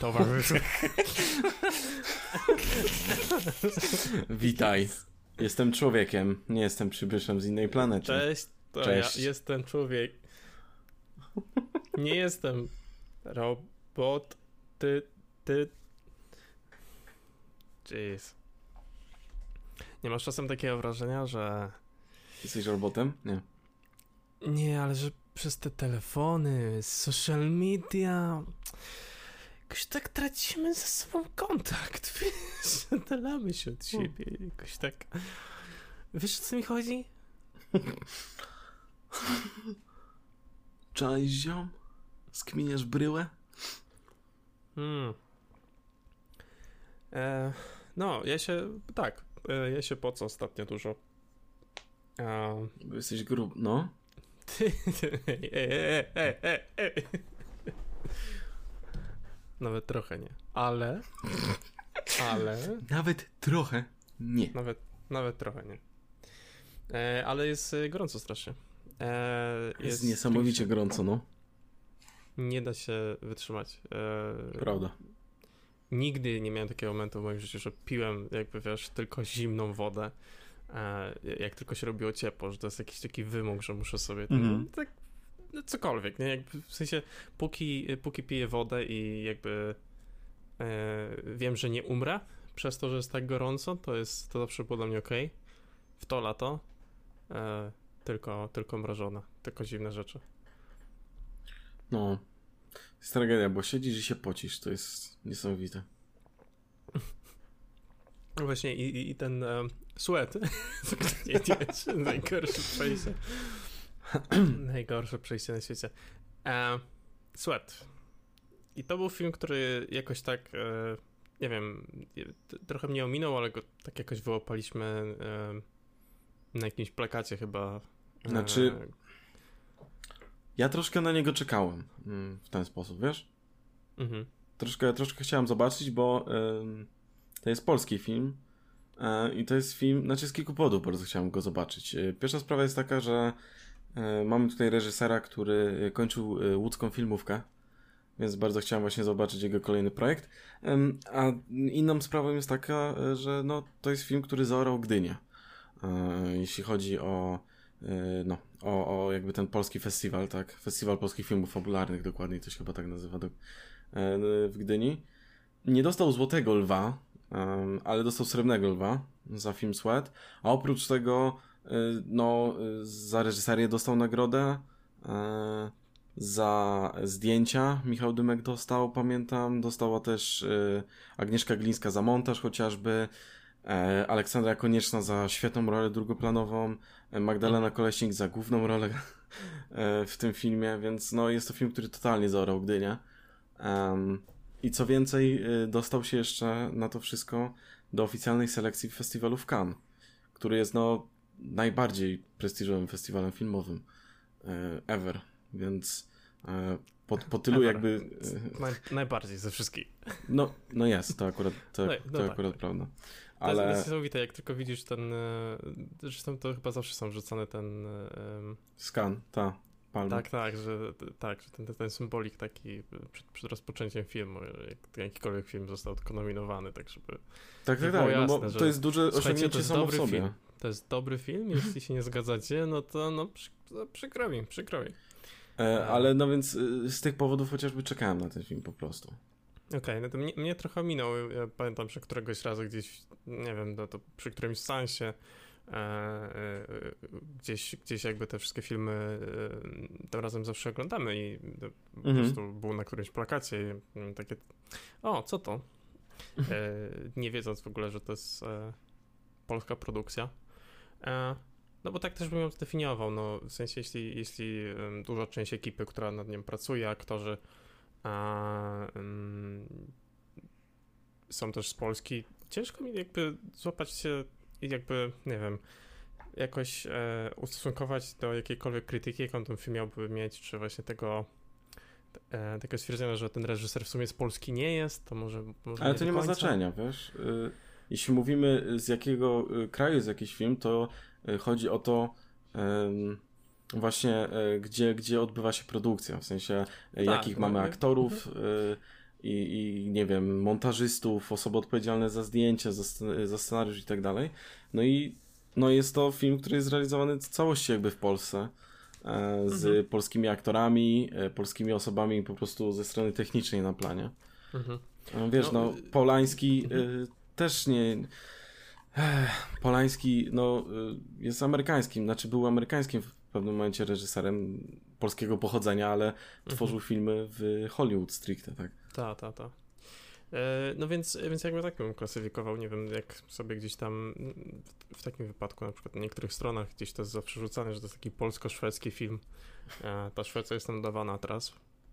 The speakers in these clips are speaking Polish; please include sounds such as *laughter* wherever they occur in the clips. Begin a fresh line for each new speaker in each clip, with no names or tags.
Towarzyszu. *laughs*
Witaj. Jestem człowiekiem, nie jestem przybyszem z innej planety.
Cześć, to
Cześć.
ja jestem człowiek. Nie jestem robot. Ty, ty. Jeez. Nie masz czasem takiego wrażenia, że.
Jesteś robotem? Nie.
Nie, ale że przez te telefony, social media. Jakoś tak tracimy ze sobą kontakt. *laughs* Wiesz, oddalamy się od siebie. Jakoś tak. Wiesz o co mi chodzi?
Cześć ziom? Skminiesz bryłę?
Hmm. E, no, ja się. Tak. E, ja się po co ostatnio dużo. E,
Bo jesteś grub, no.
ty, ty, *laughs* e, e, e, e, e. Nawet trochę nie. Ale. Ale.
Nawet trochę nie.
Nawet, nawet trochę nie. E, ale jest e, gorąco strasznie. E,
Jest niesamowicie gorąco, no.
Nie da się wytrzymać. E,
Prawda.
Nigdy nie miałem takiego momentu w moim życiu, że piłem, jakby wiesz, tylko zimną wodę. E, jak tylko się robiło ciepło, że to jest jakiś taki wymóg, że muszę sobie.
Mhm.
Tak, no cokolwiek, nie? Jakby w sensie, póki, póki piję wodę i jakby e, wiem, że nie umrę przez to, że jest tak gorąco, to jest to zawsze było dla mnie ok. W to lato e, tylko, tylko mrożone, tylko zimne rzeczy.
No. Jest tragedia, bo siedzisz i się pocisz. To jest niesamowite.
No Właśnie i, i- i ten e, sweat, *laughs* najgorsze przejście. *clears throat* najgorsze przejście na świecie. E, sweat. I to był film, który jakoś tak, e, nie wiem, trochę mnie ominął, ale go tak jakoś wyłapaliśmy e, na jakimś plakacie chyba. E,
Znaczy- Ja troszkę na niego czekałem mm, w ten sposób, wiesz?
Mhm.
Troszkę, troszkę chciałem zobaczyć, bo to jest polski film e, i to jest film, znaczy z kilku powodów bardzo chciałem go zobaczyć. E, Pierwsza sprawa jest taka, że mamy tutaj reżysera, który e, kończył e, łódzką filmówkę, więc bardzo chciałem właśnie zobaczyć jego kolejny projekt. A inną sprawą jest taka, e, że no, to jest film, który zaorał Gdynię. E, Jeśli chodzi o e, no, o, o jakby ten polski festiwal, tak? Festiwal Polskich Filmów Fabularnych, dokładniej to się chyba tak nazywa do, e, w Gdyni. Nie dostał Złotego Lwa, ale dostał Srebrnego Lwa za film Sweat, a oprócz tego e, no, e, za reżyserię dostał nagrodę, e, za zdjęcia Michał Dymek dostał, pamiętam, dostała też e, Agnieszka Glińska za montaż chociażby, e, Aleksandra Konieczna za świetną rolę drugoplanową, e, Magdalena Koleśnik za główną rolę *laughs* w tym filmie, więc no jest to film, który totalnie zaorał Gdynię. I co więcej, y, dostał się jeszcze na to wszystko do oficjalnej selekcji festiwalu w Cannes, który jest no najbardziej prestiżowym festiwalem filmowym e, ever, więc e, po, po tylu
Ever.
jakby... e,
Naj, najbardziej ze wszystkich.
No, no jest, to akurat, to,
No, no
to
tak,
akurat
tak.
prawda.
To jest, to
Ale
jest niesamowite, jak tylko widzisz ten. Zresztą to chyba zawsze są wrzucane ten.
skan, ta, palma.
Tak, tak, że tak, że ten, ten symbolik taki przed, przed rozpoczęciem filmu, jak jakikolwiek film został tylko nominowany, tak żeby.
tak, tak, tak no bo
jasne,
to jest duże
to
osiągnięcie
jest
samo w sobie.
film. To jest dobry film, jeśli się nie zgadzacie, no to no przy, no, przykro mi, przykro mi.
E, ale no więc y, z tych powodów chociażby czekałem na ten film po prostu.
Okej, no to mnie, mnie trochę minął. Ja pamiętam, że któregoś razu gdzieś, nie wiem, no to przy którymś seansie e, e, gdzieś, gdzieś jakby te wszystkie filmy e, tym razem zawsze oglądamy i po
Mhm.
prostu był na którymś plakacie i takie, o, co to? E, nie wiedząc w ogóle, że to jest e, polska produkcja. E, no bo tak też bym ją zdefiniował, no w sensie jeśli, jeśli duża część ekipy, która nad nim pracuje, aktorzy a, em, są też z Polski, ciężko mi jakby złapać się i jakby, nie wiem, jakoś e, ustosunkować do jakiejkolwiek krytyki, jaką ten film miałby mieć, czy właśnie tego e, tego stwierdzenia, że ten reżyser w sumie z Polski nie jest, to może, może
Ale to
do
nie ma znaczenia, wiesz. Y, Jeśli mówimy z jakiego y, kraju jest jakiś film, to y, chodzi o to, właśnie e, gdzie, gdzie odbywa się produkcja, w sensie e, tak, jakich mamy no, aktorów mhm. i, i nie wiem, montażystów, osoby odpowiedzialne za zdjęcia, za, za scenariusz i tak dalej. No i no jest to film, który jest zrealizowany w całości jakby w Polsce z mhm. polskimi aktorami, polskimi osobami po prostu ze strony technicznej na planie. Mhm. Wiesz, no, no Polański mhm. Też nie Polański no, y, jest amerykańskim, znaczy był amerykańskim w pewnym momencie reżyserem polskiego pochodzenia, ale mhm. tworzył filmy w Hollywood stricte, tak?
Tak, tak, tak. No więc, więc jakby tak bym klasyfikował, nie wiem, jak sobie gdzieś tam w takim wypadku, na przykład na niektórych stronach gdzieś to jest zawsze rzucane, że to jest taki polsko-szwedzki film. E, ta Szwecja jest nam dawana teraz.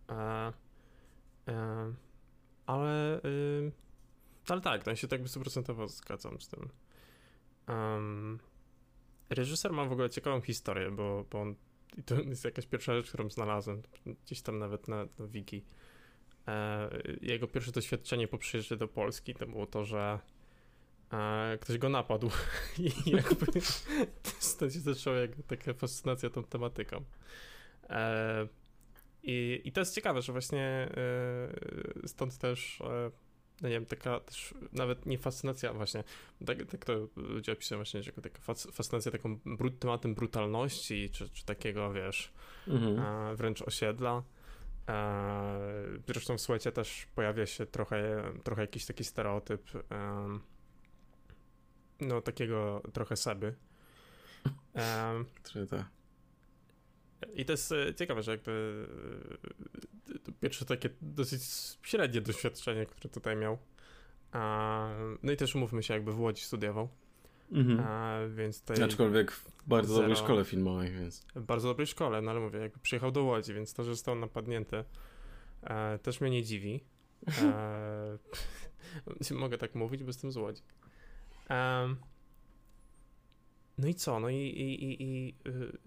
E, ale, y, ale tak, no się tak stuprocentowo zgadzam z tym. Um, reżyser ma w ogóle ciekawą historię, bo, bo on, i to jest jakaś pierwsza rzecz, którą znalazłem, gdzieś tam nawet na, na wiki. E, jego pierwsze doświadczenie po przyjeździe do Polski to było to, że e, ktoś go napadł *laughs* i jakby stąd się zaczęła taka fascynacja tą tematyką. E, i, I to jest ciekawe, że właśnie e, stąd też e, no nie wiem, taka też nawet nie fascynacja właśnie, tak, tak to ludzie opisują właśnie, że taka fascynacja taką brut, tematem brutalności, czy, czy takiego, wiesz, mhm. wręcz osiedla. E, zresztą w Słuchajcie też pojawia się trochę, trochę jakiś taki stereotyp e, no takiego trochę Seby. *laughs*
Czy to?
I to jest e, ciekawe, że jakby e, pierwsze takie dosyć średnie doświadczenie, które tutaj miał. No i też umówmy się, jakby w Łodzi studiował. Mhm. A, więc
tutaj Aczkolwiek w bardzo zero, dobrej szkole filmowej, więc.
W bardzo dobrej szkole, no ale mówię, jakby przyjechał do Łodzi, więc to, że został napadnięty, e, też mnie nie dziwi. E, *laughs* mogę tak mówić, bo jestem z Łodzi. E, no i co? No i, i, i, i y,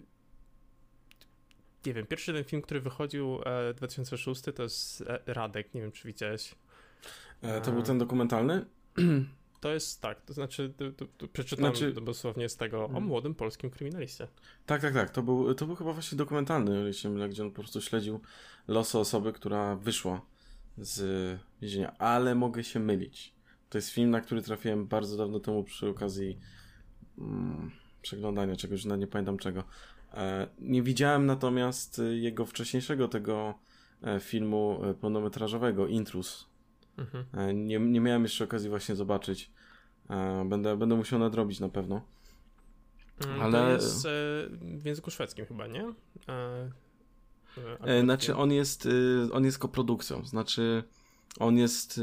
nie wiem, pierwszy ten film, który wychodził e, 2006 to jest e, Radek, nie wiem czy widziałeś.
E, to był ten dokumentalny?
To jest tak, to znaczy to, to, to przeczytam znaczy... dosłownie z tego o mm. młodym polskim kryminaliście.
Tak, tak, tak. To był, to był chyba właśnie dokumentalny, gdzie on po prostu śledził losy osoby, która wyszła z więzienia, ale mogę się mylić. To jest film, na który trafiłem bardzo dawno temu przy okazji mm, przeglądania czegoś, no nie pamiętam czego. E, nie widziałem natomiast e, jego wcześniejszego tego e, filmu pełnometrażowego, Intrus. Mhm. Nie, nie miałem jeszcze okazji właśnie zobaczyć. Będę, będę musiał nadrobić na pewno.
Mm, Ale... To jest w języku szwedzkim chyba, nie?
Znaczy on jest, on jest koprodukcją, znaczy on jest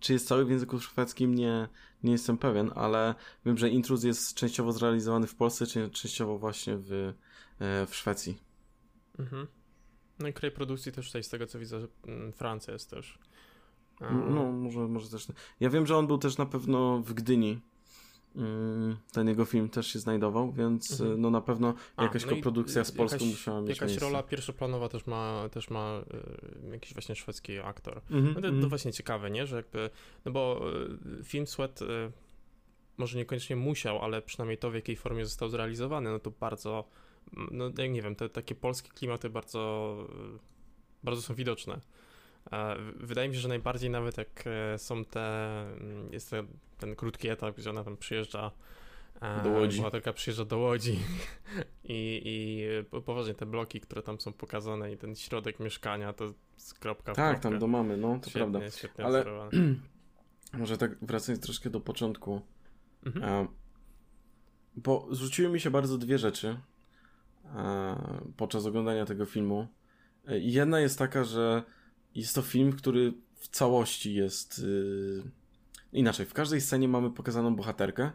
czy jest cały w języku szwedzkim, nie, nie jestem pewien, ale wiem, że Intruz jest częściowo zrealizowany w Polsce, czy częściowo właśnie w, e, w Szwecji.
Mhm. No i kraj produkcji też tutaj z tego co widzę, że mm, Francja jest też.
No, może, może też. Ja wiem, że on był też na pewno w Gdyni ten jego film też się znajdował, więc mhm. no na pewno A, jakaś no koprodukcja z Polską jakaś, musiała mieć
Jakaś
miejsce.
rola pierwszoplanowa też ma, też ma y, jakiś właśnie szwedzki aktor. Mhm, no to, to, mhm. właśnie ciekawe, nie? Że jakby, no bo y, film Sweat może niekoniecznie musiał, ale przynajmniej to w jakiej formie został zrealizowany, no to bardzo, no jak nie wiem, te takie polskie klimaty bardzo, bardzo są widoczne. Wydaje mi się, że najbardziej nawet jak e, są te, mm, jest ten, ten krótki etap, gdzie ona tam przyjeżdża
e, do Łodzi.
Bohaterka przyjeżdża do Łodzi *laughs* i, i poważnie te bloki, które tam są pokazane i ten środek mieszkania to jest kropka
Tak, kropkę. tam do mamy, no to świetnie, prawda. Świetnie Ale *clears throat* *clears throat* może tak wracając troszkę do początku, mhm. bo zwróciły mi się bardzo dwie rzeczy podczas oglądania tego filmu. E, jedna jest taka, że jest to film, który w całości jest. Yy... Inaczej, w każdej scenie mamy pokazaną bohaterkę,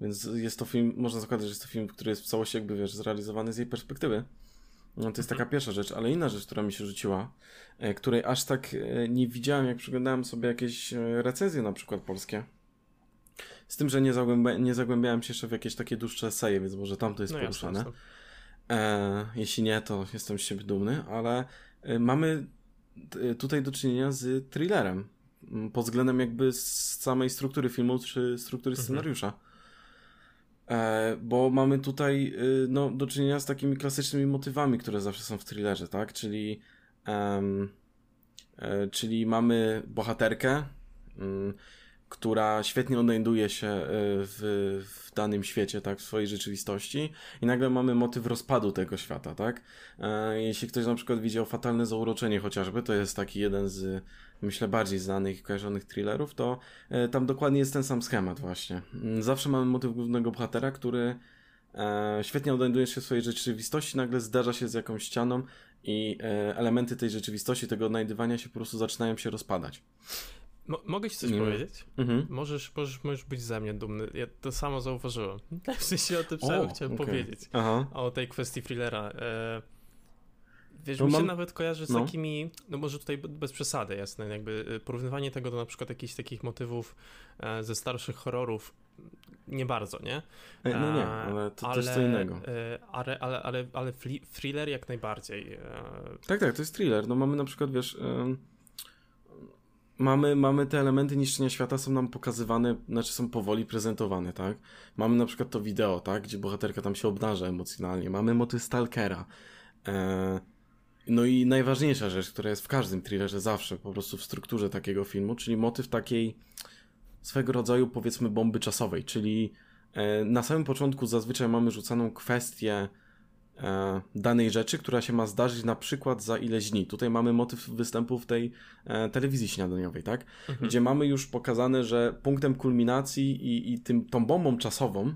więc jest to film, można zakładać, że jest to film, który jest w całości, jakby wiesz, zrealizowany z jej perspektywy. No, to jest taka mhm. pierwsza rzecz, ale inna rzecz, która mi się rzuciła, e, której aż tak e, nie widziałem, jak przeglądałem sobie jakieś e, recenzje, na przykład polskie. Z tym, że nie, zagłębia, nie zagłębiałem się jeszcze w jakieś takie dłuższe eseje, więc może tam to jest no poruszane. Jasne, jasne. E, jeśli nie, to jestem z siebie dumny, ale mamy tutaj do czynienia z thrillerem. Pod względem jakby z samej struktury filmu, czy struktury mhm. scenariusza. E, bo mamy tutaj y, no, do czynienia z takimi klasycznymi motywami, które zawsze są w thrillerze, tak? Czyli, e, czyli mamy bohaterkę, mm, która świetnie odnajduje się e, w, w danym świecie, tak, w swojej rzeczywistości i nagle mamy motyw rozpadu tego świata, tak. E, jeśli ktoś na przykład widział Fatalne Zauroczenie chociażby, to jest taki jeden z, myślę, bardziej znanych i kojarzonych thrillerów, to e, tam dokładnie jest ten sam schemat właśnie. Mm, zawsze mamy motyw głównego bohatera, który świetnie odnajduje się w swojej rzeczywistości, nagle zdarza się z jakąś ścianą i elementy tej rzeczywistości, tego odnajdywania się po prostu zaczynają się rozpadać.
Mo mogę ci coś Nie. powiedzieć? Mhm. Możesz, możesz, możesz być ze mnie dumny. Ja to samo zauważyłem. *laughs* W sensie o tym samym chciałem okay. powiedzieć. Aha. O tej kwestii thrillera. E, wiesz, no mi się mam... nawet kojarzy z no. takimi, no może tutaj bez przesady, jasne, jakby e, porównywanie tego do na przykład jakichś takich motywów e, ze starszych horrorów, nie bardzo, nie?
E, no nie, ale to ale, też co innego.
Ale, ale, ale, ale thriller jak najbardziej.
Tak, tak, to jest thriller. No mamy na przykład, wiesz mamy, mamy te elementy niszczenia świata, są nam pokazywane, znaczy są powoli prezentowane, tak? Mamy na przykład to wideo, tak? Gdzie bohaterka tam się obnaża emocjonalnie. Mamy motyw Stalkera. E, no i najważniejsza rzecz, która jest w każdym thrillerze zawsze, po prostu w strukturze takiego filmu, czyli motyw takiej swego rodzaju, powiedzmy, bomby czasowej, czyli e, na samym początku zazwyczaj mamy rzucaną kwestię danej rzeczy, która się ma zdarzyć na przykład za ileś dni. Tutaj mamy motyw występu w tej e, telewizji śniadaniowej, tak? Mhm. Gdzie mamy już pokazane, że punktem kulminacji i, i tym, tą bombą czasową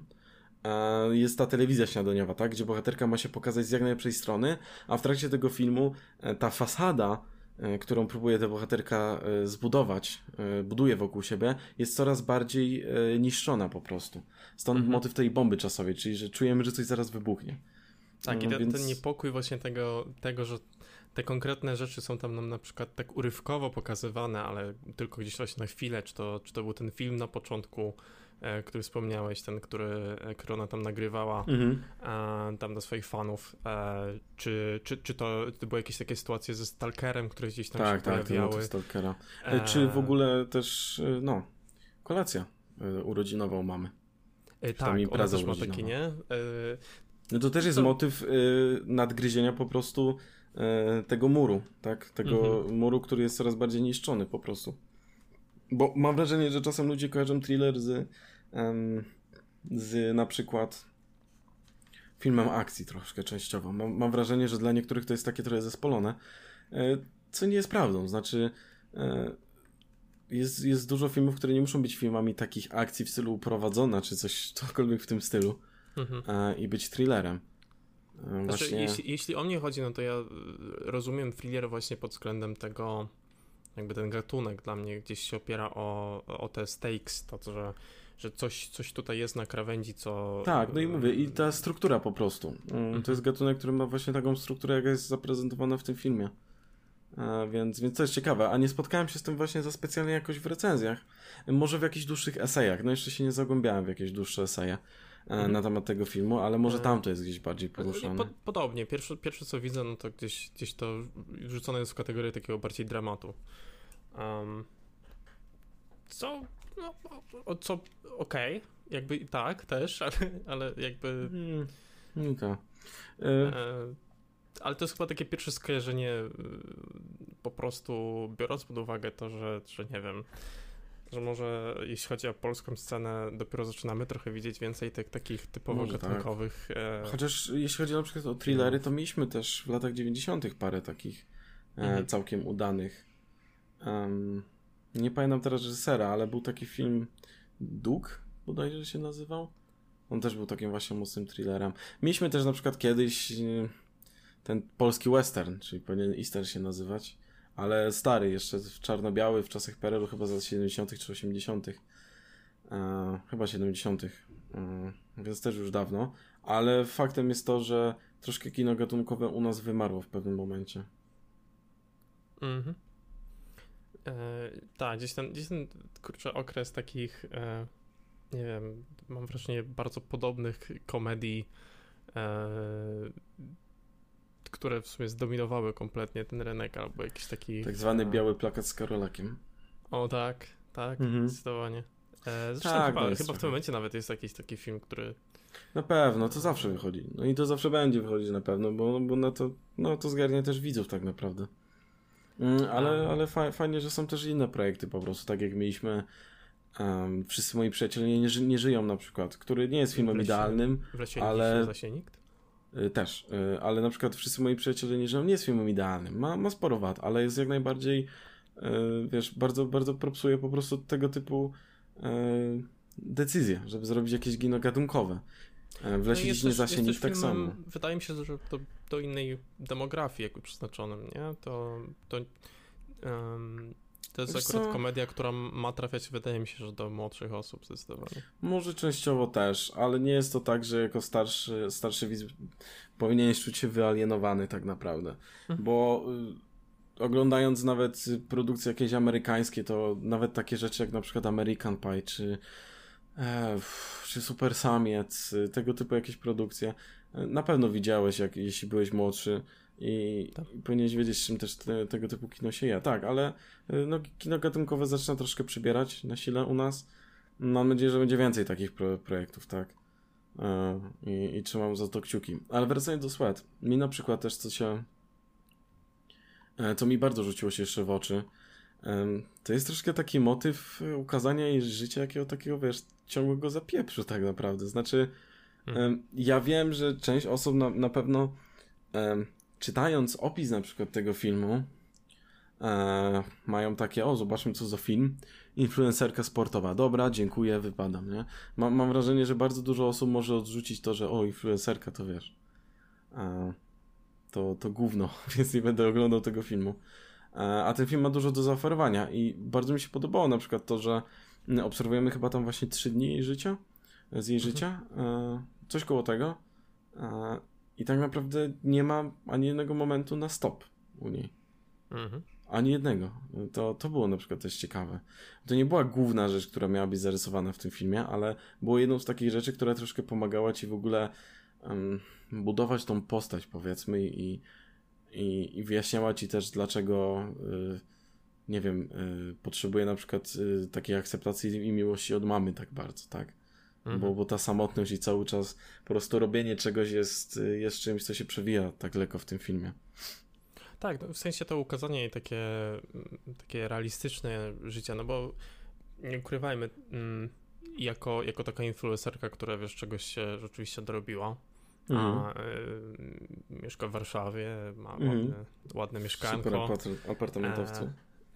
e, jest ta telewizja śniadaniowa, tak? Gdzie bohaterka ma się pokazać z jak najlepszej strony, a w trakcie tego filmu e, ta fasada e, którą próbuje ta bohaterka e, zbudować, buduje wokół siebie, jest coraz bardziej niszczona po prostu. Stąd mhm. motyw tej bomby czasowej, czyli że czujemy, że coś zaraz wybuchnie.
Tak, i no, ten, więc... ten niepokój właśnie tego, tego, że te konkretne rzeczy są tam nam na przykład tak urywkowo pokazywane, ale tylko gdzieś właśnie na chwilę, czy to, czy to był ten film na początku, e, który wspomniałeś, ten, który, e, który ona tam nagrywała mhm. tam do swoich fanów, e, czy, czy, czy to, to były jakieś takie sytuacje ze Stalkerem, które gdzieś tam tak, się tak, pojawiały. Tak,
Stalkera. E, czy w ogóle też, no, kolacja urodzinową mamy.
tak, ona też ma taki, nie?
No to też jest to... motyw y, nadgryzienia po prostu y, tego muru, tak? Tego mhm. muru, który jest coraz bardziej niszczony po prostu. Bo mam wrażenie, że czasem ludzie kojarzą thriller z, z na przykład filmem akcji troszkę częściowo. Mam, mam, wrażenie, że dla niektórych to jest takie trochę zespolone, y, co nie jest prawdą. Znaczy, y, jest, jest dużo filmów, które nie muszą być filmami takich akcji w stylu prowadzona, czy coś, cokolwiek w tym stylu mhm. E, i być thrillerem.
E, znaczy, właśnie... jeśli, jeśli o mnie chodzi, no to ja e, rozumiem thriller właśnie pod względem tego, jakby ten gatunek dla mnie gdzieś się opiera o, o te stakes, to, że, że coś, coś tutaj jest na krawędzi, co...
Tak, no i mówię, i ta struktura po prostu. Mm, mhm. To jest gatunek, który ma właśnie taką strukturę, jaka jest zaprezentowana w tym filmie. A więc, więc to jest ciekawe, a nie spotkałem się z tym właśnie za specjalnie jakoś w recenzjach. Może w jakichś dłuższych esejach, no jeszcze się nie zagłębiałem w jakieś dłuższe eseje. Mhm. na temat tego filmu, ale może e, tam to jest gdzieś bardziej poruszone.
podobnie. Pierwsze, pierwsze co widzę, no to gdzieś, gdzieś to rzucone jest w kategorię takiego bardziej dramatu. Um, co, no, co okej, okay. jakby tak też, *laughs* ale, ale jakby... Hmm.
Tak. E...
E, ale to jest chyba takie pierwsze skojarzenie po prostu biorąc pod uwagę to, że, że nie wiem, że może jeśli chodzi o polską scenę, dopiero zaczynamy trochę widzieć więcej tych takich typowo może tak. gatunkowych. Tak.
Chociaż jeśli chodzi na przykład o thrillery, to mieliśmy też w latach 90. parę takich e, mhm. całkiem udanych. Um, nie pamiętam teraz reżysera, ale był taki film Duk, bodajże się nazywał. On też był takim właśnie mocnym thrillerem. Mieliśmy też na przykład kiedyś e, ten polski western, czyli powinien Easter się nazywać ale stary, jeszcze czarno-biały w czasach PRL-u chyba z 70. czy 80. E, chyba 70. E, więc też już dawno, ale faktem jest to, że troszkę kino gatunkowe u nas wymarło w pewnym momencie.
Mhm. E, tak, gdzieś ten, gdzieś ten kurczę, okres takich, e, nie wiem, mam wrażenie bardzo podobnych komedii e, które w sumie zdominowały kompletnie ten rynek, albo jakiś taki...
Tak zwany biały plakat z Karolakiem.
O tak, tak, mhm. zdecydowanie. zresztą tak, chyba, chyba w tym momencie nawet jest jakiś taki film, który...
Na pewno, to zawsze wychodzi. No i to zawsze będzie wychodzić na pewno, bo, bo na to, no, to zgarnia też widzów tak naprawdę. Mm, ale, ale fa fajnie, że są też inne projekty po prostu, tak jak mieliśmy um, Wszyscy moi przyjaciele nie, nie, nie, żyją na przykład, który nie jest filmem idealnym,
w lesie
ale...
W nikt?
Y, też, y, ale na przykład Wszyscy moi przyjaciele nie żyją nie jest filmem idealnym, ma, ma sporo wad, ale jest jak najbardziej y, wiesz, bardzo, bardzo propsuje po prostu tego typu decyzje, żeby zrobić jakieś gino gatunkowe. W lesie no nie zasięgnik tak samo.
Wydaje mi się, że to do innej demografii jakby przeznaczonym, nie? To, to, um, to jest Wiesz akurat co? komedia, która ma trafiać, wydaje mi się, że do młodszych osób zdecydowanie.
Może częściowo też, ale nie jest to tak, że jako starszy, starszy widz powinieneś czuć się wyalienowany tak naprawdę, hmm. bo y, oglądając nawet produkcje jakieś amerykańskie, to nawet takie rzeczy jak na przykład American Pie, czy e, czy Super Samiec, tego typu jakieś produkcje, na pewno widziałeś, jak, jeśli byłeś młodszy i, tak. powinieneś wiedzieć, czym też te, tego typu kino się je. Tak, ale y, no, kino gatunkowe zaczyna troszkę przybierać na sile u nas. Mam nadzieję, że będzie więcej takich pro, projektów, tak. E, I, I trzymam za to kciuki. Ale wracając do Sweat, mi na przykład też co się. E, co mi bardzo rzuciło się jeszcze w oczy, to jest troszkę taki motyw ukazania jej życia jakiego takiego, wiesz, ciągłego zapieprzu tak naprawdę. Znaczy, hmm. ja wiem, że część osób na, na pewno czytając opis na przykład tego filmu, e, mają takie, o zobaczmy co za film, influencerka sportowa, dobra, dziękuję, wypadam, nie? Mam, mam wrażenie, że bardzo dużo osób może odrzucić to, że o, influencerka to wiesz, e, to, to gówno, *laughs* więc nie będę oglądał tego filmu. E, a ten film ma dużo do zaoferowania i bardzo mi się podobało na przykład to, że obserwujemy chyba tam właśnie trzy dni jej życia, z jej mhm. życia, e, coś koło tego. I tak naprawdę nie ma ani jednego momentu na stop u niej. Mhm. Ani jednego. To, to było na przykład też ciekawe. To nie była główna rzecz, która miała być zarysowana w tym filmie, ale było jedną z takich rzeczy, która troszkę pomagała ci w ogóle um, budować tą postać, powiedzmy, i, i, i wyjaśniała ci też, dlaczego. Y, nie wiem, y, potrzebuje na przykład y, takiej akceptacji i miłości od mamy tak bardzo, tak? Mhm. bo, bo ta samotność i cały czas po prostu robienie czegoś jest, jest czymś, co się przewija tak lekko w tym filmie.
Tak, no w sensie to ukazanie takie, takie realistyczne życia, no bo nie ukrywajmy, mm, jako, jako taka influencerka, która wiesz, czegoś się rzeczywiście dorobiła, mhm. a, y, mieszka w Warszawie, ma mhm. ładne, ładne mieszkanko.
Super apartamentowcu.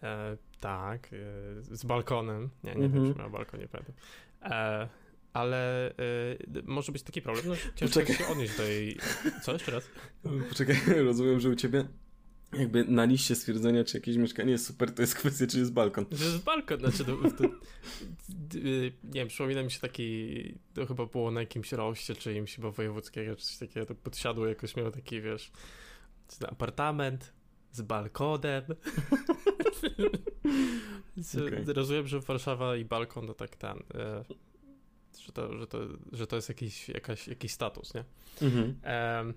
E, e, tak, e, z balkonem. Nie, nie mhm. wiem, czy miał balkon, nie pamiętam. E, ale y, może być taki problem, no ciężko Poczekaj. się odnieść do jej... Co, jeszcze raz?
Poczekaj, *laughs* rozumiem, że u ciebie jakby na liście stwierdzenia, czy jakieś mieszkanie jest super, to jest kwestia, czy jest balkon.
To jest balkon, znaczy to, to, nie wiem, przypomina mi się taki, to chyba było na jakimś roście, czy imś chyba wojewódzkiego, czy coś takiego, to podsiadło jakoś miał taki, wiesz, apartament z balkonem. *laughs* okay. Rozumiem, że Warszawa i balkon to tak ten... E, że to, że to, że to jest jakiś, jakaś, jakiś status, nie? Mhm. E,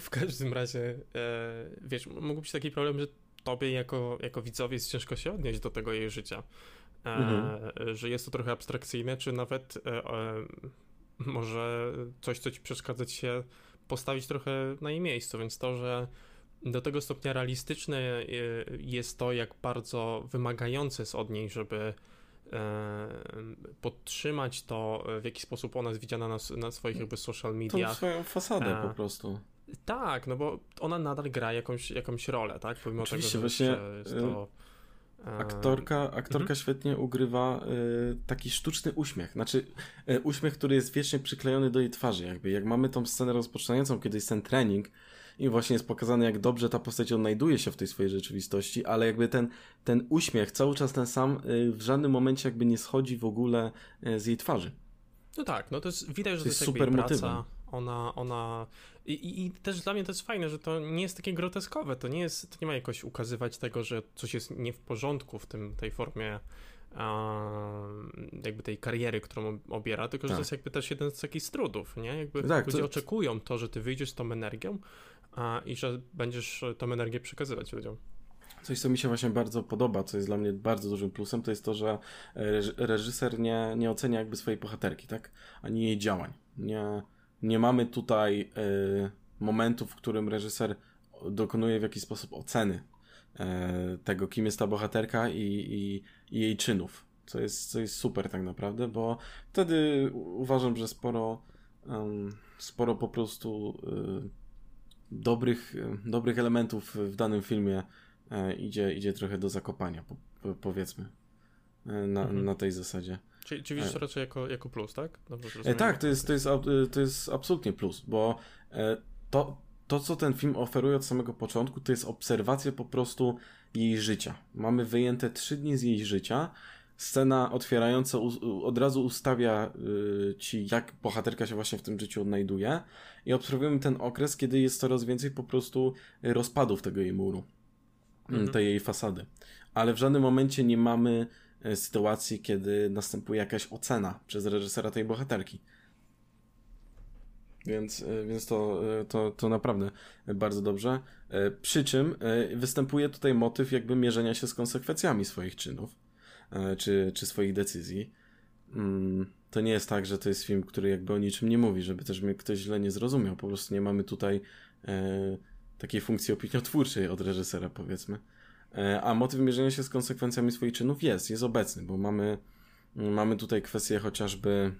w każdym razie, e, wiesz, mógł być taki problem, że tobie jako, jako widzowi jest ciężko się odnieść do tego jej życia. E, mhm. Że jest to trochę abstrakcyjne, czy nawet e, może coś, co ci przeszkadza ci się postawić trochę na jej miejscu, więc to, że do tego stopnia realistyczne e, jest to, jak bardzo wymagające jest od niej, żeby podtrzymać to, w jaki sposób ona jest widziana na, na swoich jakby social mediach.
Tą swoją fasadę e, po prostu.
Tak, no bo ona nadal gra jakąś, jakąś rolę, tak?
Pomimo Oczywiście, tego, że właśnie to... Aktorka, aktorka mhm. świetnie ugrywa taki sztuczny uśmiech. Znaczy, uśmiech, który jest wiecznie przyklejony do jej twarzy. Jakby jak mamy tą scenę rozpoczynającą, kiedy jest ten trening, i właśnie jest pokazane, jak dobrze ta postać odnajduje się w tej swojej rzeczywistości, ale jakby ten, ten uśmiech, cały czas ten sam, y, w żadnym momencie jakby nie schodzi w ogóle y, z jej twarzy.
No tak, no to jest, widać, że to jest, to jest super praca. Ona, ona I, i, i, też dla mnie to jest fajne, że to nie jest takie groteskowe, to nie jest, to nie ma jakoś ukazywać tego, że coś jest nie w porządku w tym, tej formie jakby tej kariery, którą obiera, tylko że tak. to jest jakby też jeden z takich strudów, nie? Jakby tak, ludzie to... oczekują to, że ty wyjdziesz z tą energią, a, i że będziesz tą energię przekazywać ludziom.
Coś, co mi się właśnie bardzo podoba, co jest dla mnie bardzo dużym plusem, to jest to, że reżyser nie, nie ocenia jakby swojej bohaterki, tak? Ani jej działań. Nie, nie mamy tutaj y, momentu, w którym reżyser dokonuje w jakiś sposób oceny y, tego, kim jest ta bohaterka i, i, i, jej czynów. Co jest, co jest super tak naprawdę, bo wtedy uważam, że sporo, um, sporo po prostu y, dobrych, dobrych elementów w danym filmie E, idzie, idzie trochę do zakopania, po, po, powiedzmy, e, na, mhm. na tej zasadzie.
Czyli, czyli widzisz to e. raczej jako, jako plus, tak?
tak, to jest, to, jest, to jest absolutnie plus, bo to, to, co ten film oferuje od samego początku, to jest obserwacja po prostu jej życia. Mamy wyjęte trzy dni z jej życia. Scena otwierająca od razu ustawia ci, jak bohaterka się właśnie w tym życiu odnajduje, i obserwujemy ten okres, kiedy jest coraz więcej po prostu rozpadów tego jej muru mhm. tej jej fasady. Ale w żadnym momencie nie mamy sytuacji, kiedy następuje jakaś ocena przez reżysera tej bohaterki. Więc, więc to, to, to naprawdę bardzo dobrze. Przy czym występuje tutaj motyw jakby mierzenia się z konsekwencjami swoich czynów czy, czy swoich decyzji. Mm, to nie jest tak, że to jest film, który jakby o niczym nie mówi, żeby też mnie ktoś źle nie zrozumiał. Po prostu nie mamy tutaj takiej funkcji opiniotwórczej od reżysera, powiedzmy. E, a motyw mierzenia się z konsekwencjami swoich czynów jest, jest obecny, bo mamy, mamy tutaj kwestię chociażby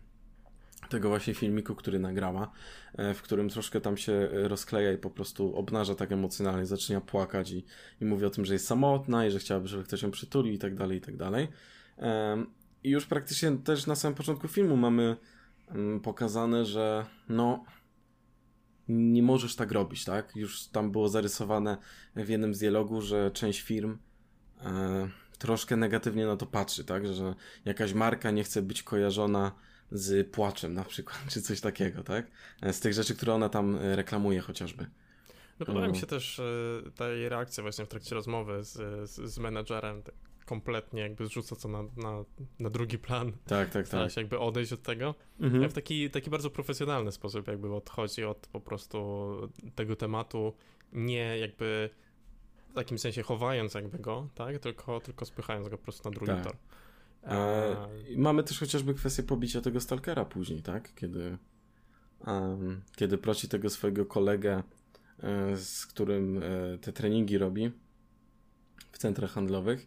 tego właśnie filmiku, który nagrała, e, w którym troszkę tam się rozkleja i po prostu obnaża tak emocjonalnie, zaczyna płakać i, i mówi o tym, że jest samotna i że chciałaby, żeby ktoś ją przytulił i tak dalej, i tak dalej. I już praktycznie też na samym początku filmu mamy mm, pokazane, że no nie możesz tak robić, tak? Już tam było zarysowane w jednym z dialogu, że część firm e, troszkę negatywnie na to patrzy, tak? Że jakaś marka nie chce być kojarzona z płaczem na przykład, *laughs* czy coś takiego, tak? E, z tych rzeczy, które ona tam e, reklamuje chociażby.
No podoba mi się też e, ta jej reakcja właśnie w trakcie rozmowy z, z, z menedżerem, tak kompletnie jakby zrzuca to na, na, na drugi plan.
Tak, tak, tak.
się jakby odejść od tego. Mhm. W taki, taki bardzo profesjonalny sposób jakby odchodzi od po prostu tego tematu, nie jakby w takim sensie chowając jakby go, tak, tylko, tylko spychając go po prostu na drugi tak. tor.
E, mamy też chociażby kwestię pobicia tego stalkera później, tak, kiedy um, kiedy prosi tego swojego kolegę, e, z którym e, te treningi robi w centrach handlowych,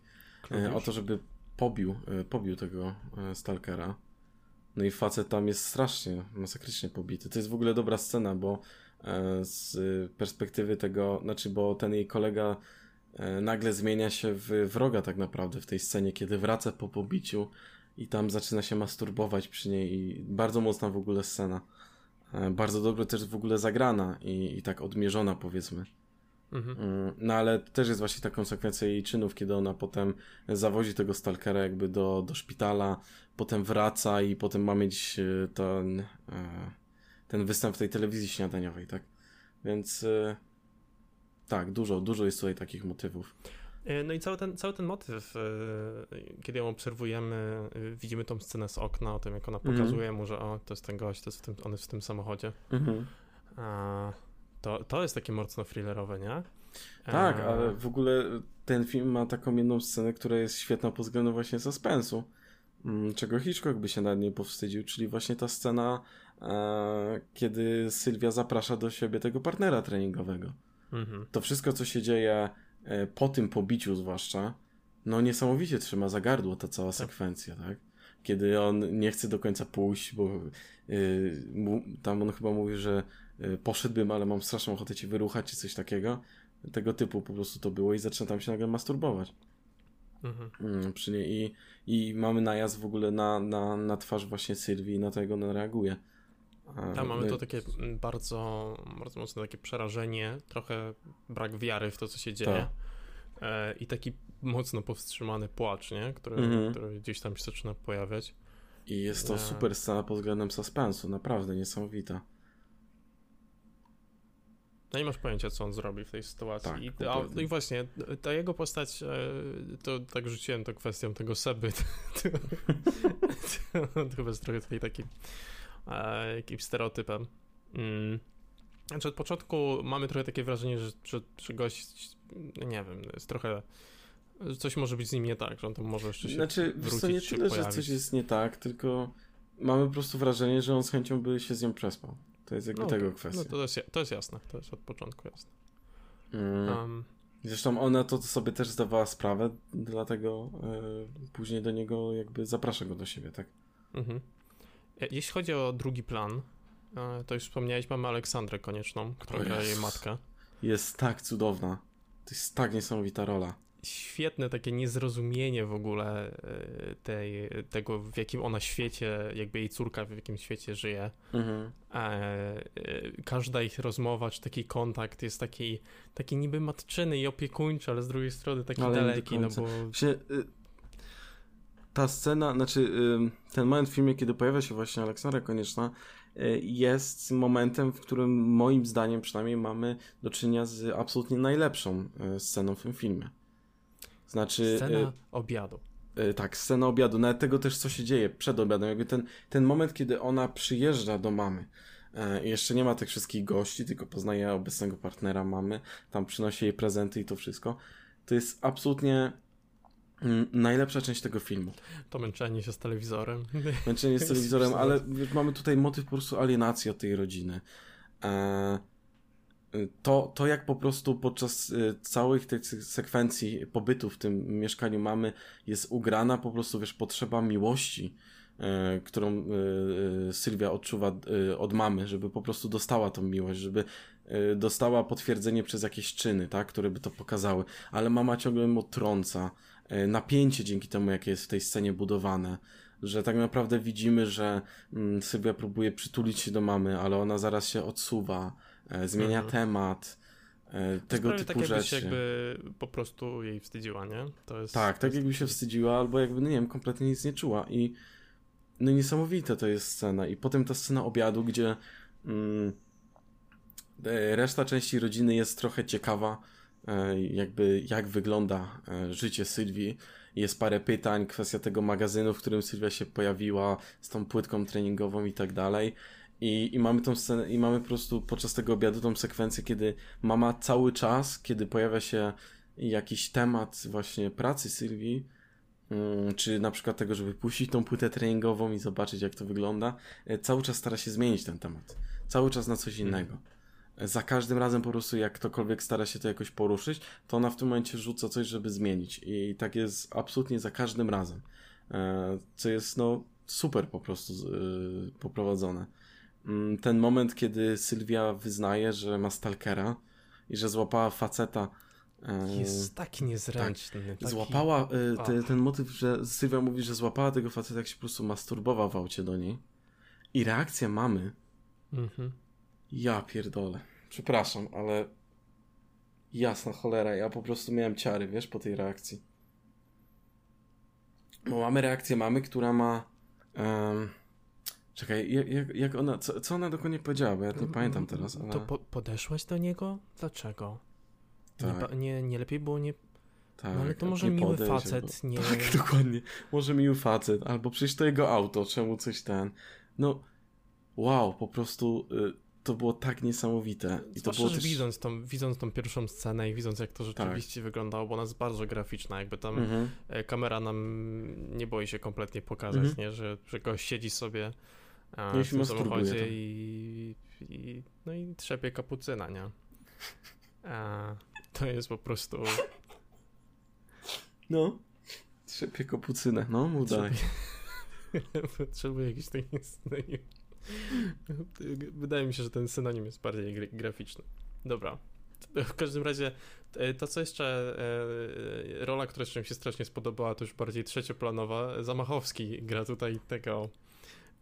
o to, żeby pobił, pobił tego Stalkera. No i facet tam jest strasznie, masakrycznie pobity. To jest w ogóle dobra scena, bo z perspektywy tego, znaczy, bo ten jej kolega nagle zmienia się w wroga tak naprawdę w tej scenie, kiedy wraca po pobiciu i tam zaczyna się masturbować przy niej i bardzo mocna w ogóle scena. Bardzo dobrze też w ogóle zagrana i, i tak odmierzona powiedzmy. Mhm. Mm, no ale też jest właśnie ta konsekwencja jej czynów, kiedy ona potem zawozi tego stalkera jakby do, do szpitala, potem wraca i potem ma mieć e, ten, e, ten występ w tej telewizji śniadaniowej, tak? Więc e, tak, dużo, dużo jest tutaj takich motywów.
No i cały ten, cały ten motyw, kiedy ją obserwujemy, widzimy tą scenę z okna, o tym jak ona mhm. pokazuje mu, że o, to jest ten gość, to jest w tym, on jest w tym samochodzie. Mhm. A, to, to jest takie mocno thrillerowe, nie?
Tak, e... ale w ogóle ten film ma taką jedną scenę, która jest świetna pod względem właśnie suspensu. Mm, czego Hitchcock by się nad niej powstydził, czyli właśnie ta scena, e, kiedy Sylwia zaprasza do siebie tego partnera treningowego. Mhm. To wszystko, co się dzieje e, po tym pobiciu zwłaszcza, no niesamowicie trzyma za gardło ta cała tak. sekwencja, tak? Kiedy on nie chce do końca pójść, bo y, mu, tam on chyba mówi, że Y, poszedłbym, ale mam straszną ochotę ci wyruchać, czy coś takiego. Tego typu po prostu to było i zaczyna tam się nagle masturbować. Mhm. Mm, przy niej i, i mamy najazd w ogóle na, na, na twarz właśnie Sylwii i na to, jak ona reaguje.
Tam mamy to takie bardzo, bardzo mocne takie przerażenie, trochę brak wiary w to, co się dzieje. Tak. E, I taki mocno powstrzymany płacz, nie? Który, mhm. który gdzieś tam się zaczyna pojawiać.
I jest to e... super scena pod względem suspensu, naprawdę niesamowita.
No nie masz pojęcia, co on zrobi w tej sytuacji. Tak, I, a, no I właśnie, ta jego postać, e, to tak rzuciłem to kwestią tego Seby. to, to, to chyba jest trochę tutaj takim e, jakimś stereotypem. Mm. Znaczy od początku mamy trochę takie wrażenie, że, że, że gość, nie wiem, jest trochę, że coś może być z nim nie tak, że on tam może jeszcze się
Znaczy, wiesz
wrócić,
co, nie tyle, że coś jest nie tak, tylko mamy po prostu wrażenie, że on z chęcią by się z nią przespał. To jest jakby
No,
tego
to-
kwestia.
No to jest, to jest jasne, to jest od początku jasne.
Mm.
Um,
Zresztą ona to sobie też zdawała sprawę, dlatego e, później do niego jakby zaprasza go do siebie, tak?
mhm. E, Jeśli chodzi o drugi plan, e, to już wspomniałeś, mamy Aleksandrę Konieczną, która gra jej matkę.
Jest tak cudowna. To jest tak niesamowita rola.
świetne takie niezrozumienie w ogóle e, tej, tego, w jakim ona świecie, jakby jej córka w jakim świecie żyje.
Mhm.
Każda ich rozmowa, czy taki kontakt jest taki, taki niby matczyny i opiekuńczy, ale z drugiej strony taki
Ale
daleki, no bo...
Y, ta scena, znaczy ten moment w filmie, kiedy pojawia się właśnie Aleksandra Konieczna, y, jest momentem, w którym moim zdaniem przynajmniej mamy do czynienia z absolutnie najlepszą y, sceną w tym filmie. Znaczy,
Scena obiadu.
y, y, tak, scena obiadu, nawet tego też, co się dzieje przed obiadem, jakby ten, ten moment, kiedy ona przyjeżdża do mamy, i jeszcze nie ma tych wszystkich gości, tylko poznaje obecnego partnera mamy, tam przynosi jej prezenty i to wszystko, to jest absolutnie najlepsza część tego filmu.
To męczenie się z telewizorem. *laughs*
Męczenie z telewizorem, ale mamy tutaj motyw po prostu alienacji od tej rodziny. E, to, to jak po prostu podczas y, całych tych se- sekwencji pobytu w tym mieszkaniu mamy jest ugrana po prostu, wiesz, potrzeba miłości, e, którą y, y, Sylwia odczuwa y, od mamy, żeby po prostu dostała tą miłość, żeby y, dostała potwierdzenie przez jakieś czyny, tak, które by to pokazały, ale mama ciągle ją trąca. E, Napięcie dzięki temu, jakie jest w tej scenie budowane, że tak naprawdę widzimy, że mm, Sylwia próbuje przytulić się do mamy, ale ona zaraz się odsuwa, e, zmienia
Mhm.
temat, e, tego typu
tak jakby
rzeczy.
się jakby po prostu jej wstydziła, nie? To jest,
Tak, tak jakby się wstydziła, albo jakby, no nie wiem, kompletnie nic nie czuła. I no niesamowite to jest scena. I potem ta scena obiadu, gdzie mm, reszta części rodziny jest trochę ciekawa, jakby jak wygląda e, życie Sylwii. Jest parę pytań, kwestia tego magazynu, w którym Sylwia się pojawiła, z tą płytką treningową i tak dalej. I, I mamy tą scenę, i mamy po prostu podczas tego obiadu tą sekwencję, kiedy mama cały czas, kiedy pojawia się jakiś temat właśnie pracy Sylwii, mm, czy na przykład tego, żeby puścić tą płytę treningową i zobaczyć, jak to wygląda, e, cały czas stara się zmienić ten temat. Cały czas na coś innego. E, Za każdym razem po prostu, jak ktokolwiek stara się to jakoś poruszyć, to ona w tym momencie rzuca coś, żeby zmienić. I tak jest absolutnie za każdym razem. E, Co jest, no, super po prostu y, poprowadzone. Mm, Ten moment, kiedy Sylwia wyznaje, że ma stalkera i że złapała faceta. e,
Jest taki niezręczny. taki...
Złapała te, ten motyw, że Sylwia mówi, że złapała tego faceta, jak się po prostu masturbował w aucie do niej. I reakcja mamy.
Mhm.
Ja pierdolę. Przepraszam, ale jasna cholera, ja po prostu miałem ciary, wiesz, po tej reakcji. Bo mamy reakcję mamy, która ma. em, czekaj, jak, jak, ona. Co, co ona dokładnie powiedziała? Bo ja nie pamiętam teraz, ale.
To po, podeszłaś do niego? Dlaczego? Nie,
Tak.
ba- nie, nie lepiej było nie...
tak,
No ale to
nie
może miły
podejść,
facet, nie...
Tak, *laughs* dokładnie. Może miły facet, albo przecież to jego auto, czemu coś ten. No, wow, po prostu y, to było tak niesamowite. I to było też...
widząc tą, widząc tą pierwszą scenę i widząc jak to rzeczywiście wyglądało, bo ona jest bardzo graficzna, jakby tam
Mhm.
e, kamera nam nie boi się kompletnie pokazać,
Mhm.
nie? Że, że gość siedzi sobie e,
No
w tym samochodzie i, i, no i trzepie kapucyna, nie? E, to jest po prostu... *laughs*
No. Trzepie kapucynę, no, mów dalej. *laughs*
Potrzebuję jakiś taki synonim. *laughs* Wydaje mi się, że ten synonim jest bardziej gra- graficzny. Dobra. W każdym razie e, to, co jeszcze e, rola, która jeszcze mi się strasznie spodobała, to już bardziej trzecioplanowa. Zamachowski gra tutaj tego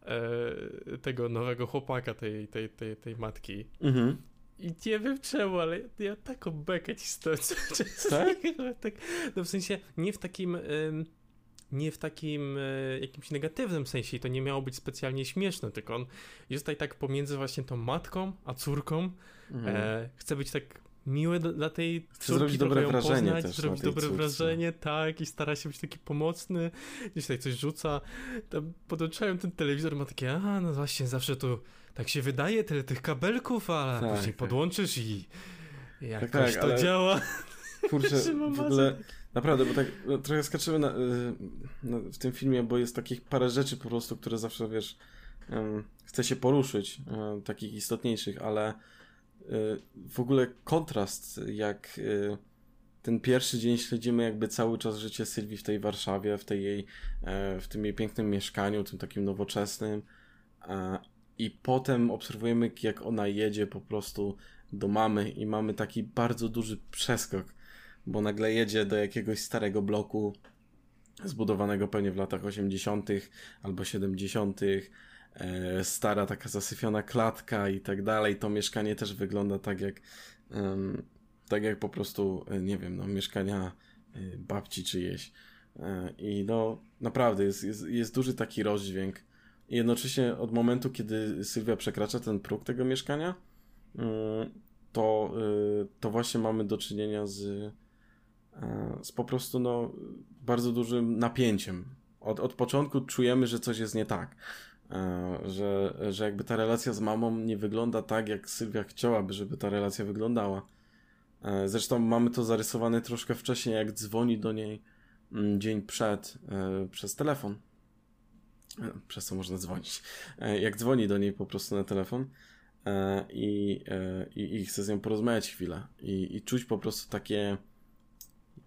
e, tego nowego chłopaka tej, tej, tej, tej matki.
Mhm.
I nie wiem czemu, ale ja taką bekę ci stoję.
Tak? *laughs*
tak? No w sensie nie w takim. ym, nie w takim e, jakimś negatywnym sensie i to nie miało być specjalnie śmieszne, tylko on jest tutaj tak pomiędzy właśnie tą matką a córką.
Mhm.
E, chce być tak miłe dla tej
Chce zrobić dobre wrażenie
poznać,
też
zrobić dobre
córce.
wrażenie, tak, i stara się być taki pomocny, gdzieś tutaj coś rzuca. Tam podłączałem ten telewizor, ma takie, a no właśnie, zawsze tu tak się wydaje, tyle tych kabelków, a
Tak,
później
tak.
podłączysz i jakoś
Tak, tak,
to
ale-
działa.
Kurczę, *laughs* w ogóle naprawdę, bo tak no, trochę skaczymy na, y, na, w tym filmie, bo jest takich parę rzeczy po prostu, które zawsze, wiesz, um, chce się poruszyć, em, takich istotniejszych, ale y, w ogóle kontrast, jak y, ten pierwszy dzień śledzimy jakby cały czas życie Sylwii w tej Warszawie, w tej jej, e, w tym jej pięknym mieszkaniu, tym takim nowoczesnym i potem obserwujemy jak ona jedzie po prostu do mamy i mamy taki bardzo duży przeskok, bo nagle jedzie do jakiegoś starego bloku zbudowanego pewnie w latach 80. albo 70. E, stara taka zasyfiona klatka i tak dalej. To mieszkanie też wygląda tak jak tak jak po prostu, e, nie wiem, no mieszkania e, babci czyjeś. I no naprawdę jest, jest, jest duży taki rozdźwięk. I jednocześnie od momentu, kiedy Sylwia przekracza ten próg tego mieszkania, mm, to, to właśnie mamy do czynienia z, z po prostu no, bardzo dużym napięciem. Od, od początku czujemy, że coś jest nie tak. E, Że, że jakby ta relacja z mamą nie wygląda tak, jak Sylwia chciałaby, żeby ta relacja wyglądała. E, Zresztą mamy to zarysowane troszkę wcześniej, jak dzwoni do niej mm, dzień przed e, przez telefon. Przez co można dzwonić. Jak dzwoni do niej po prostu na telefon i, i, i chce z nią porozmawiać chwilę. I, I czuć po prostu takie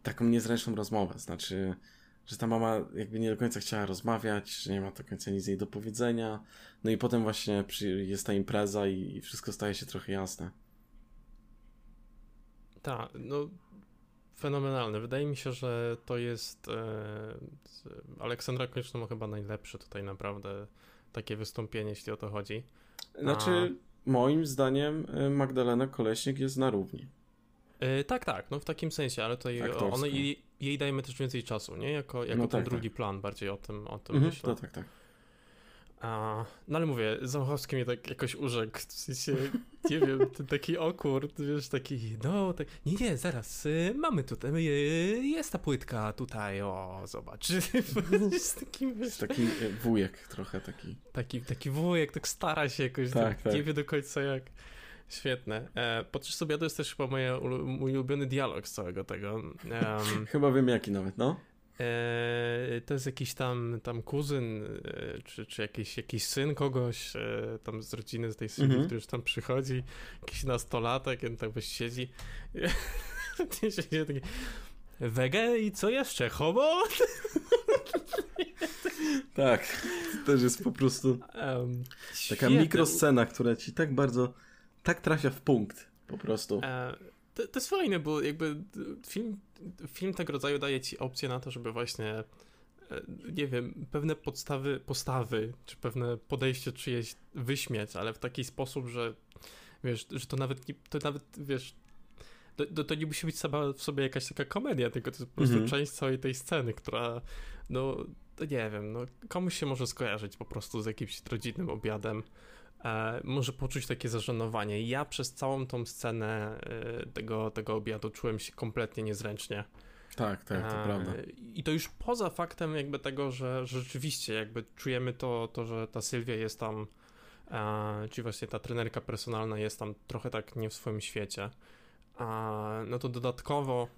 taką niezręczną rozmowę. Znaczy, że ta mama jakby nie do końca chciała rozmawiać, że nie ma do końca nic jej do powiedzenia. No i potem właśnie jest ta impreza i, i wszystko staje się trochę jasne.
Tak, no fenomenalne. Wydaje mi się, że to jest e, Aleksandra Konieczna ma chyba najlepsze tutaj naprawdę takie wystąpienie, jeśli o to chodzi.
Znaczy, moim zdaniem y, Magdalena Koleśnik jest na równi.
E, tak, tak, no w takim sensie, ale tutaj
Aktorsko.
one, jej, jej dajemy też więcej czasu, nie? Jako, jako
No
ten
tak,
drugi plan, bardziej o tym, o tym
Mhm,
myślę.
to tak, tak.
A, no ale mówię, Zamachowski mnie tak jakoś urzekł, w sensie, nie wiem, ten taki awkward, wiesz, taki, no, tak, nie, nie, zaraz, y, mamy tutaj, y, jest ta płytka tutaj, o, zobacz, *laughs* jest taki, wiesz,
taki y, wujek trochę taki.
taki, taki wujek, tak stara się jakoś,
Tak,
tak,
tak.
nie wie do końca jak. Świetne. E, podczas obiadu jest też chyba moje, mój ulubiony dialog z całego tego. Em, *laughs*
Chyba wiem jaki nawet, no.
E, to jest jakiś tam, tam kuzyn, e, czy, czy jakiś, jakiś syn kogoś e, tam z rodziny, z tej Sylwii,
Mhm.
który już tam przychodzi, jakiś nastolatek, on tak właśnie siedzi. *laughs* Siedzi taki, Wege i co jeszcze? Homo? *laughs*
Tak. To też jest po prostu
Em,
taka
świetne.
mikroscena, która ci tak bardzo, tak trafia w punkt. Po prostu.
E, to, to jest fajne, bo jakby film, film tego rodzaju daje ci opcję na to, żeby właśnie e, nie wiem, pewne podstawy, postawy, czy pewne podejście czyjeś wyśmiać, ale w taki sposób, że wiesz, że to nawet nie, to nawet, wiesz, to, to, nie musi być sama w sobie jakaś taka komedia, tylko to jest po prostu
Mhm.
część całej tej sceny, która, no, to nie wiem, no, komuś się może skojarzyć po prostu z jakimś rodzinnym obiadem, może poczuć takie zażenowanie. Ja przez całą tą scenę e, tego, tego obiadu czułem się kompletnie niezręcznie.
Tak, tak, to
E,
prawda.
I to już poza faktem jakby tego, że, że rzeczywiście jakby czujemy to, to, że ta Sylwia jest tam, e, czyli właśnie ta trenerka personalna jest tam trochę tak nie w swoim świecie. No to dodatkowo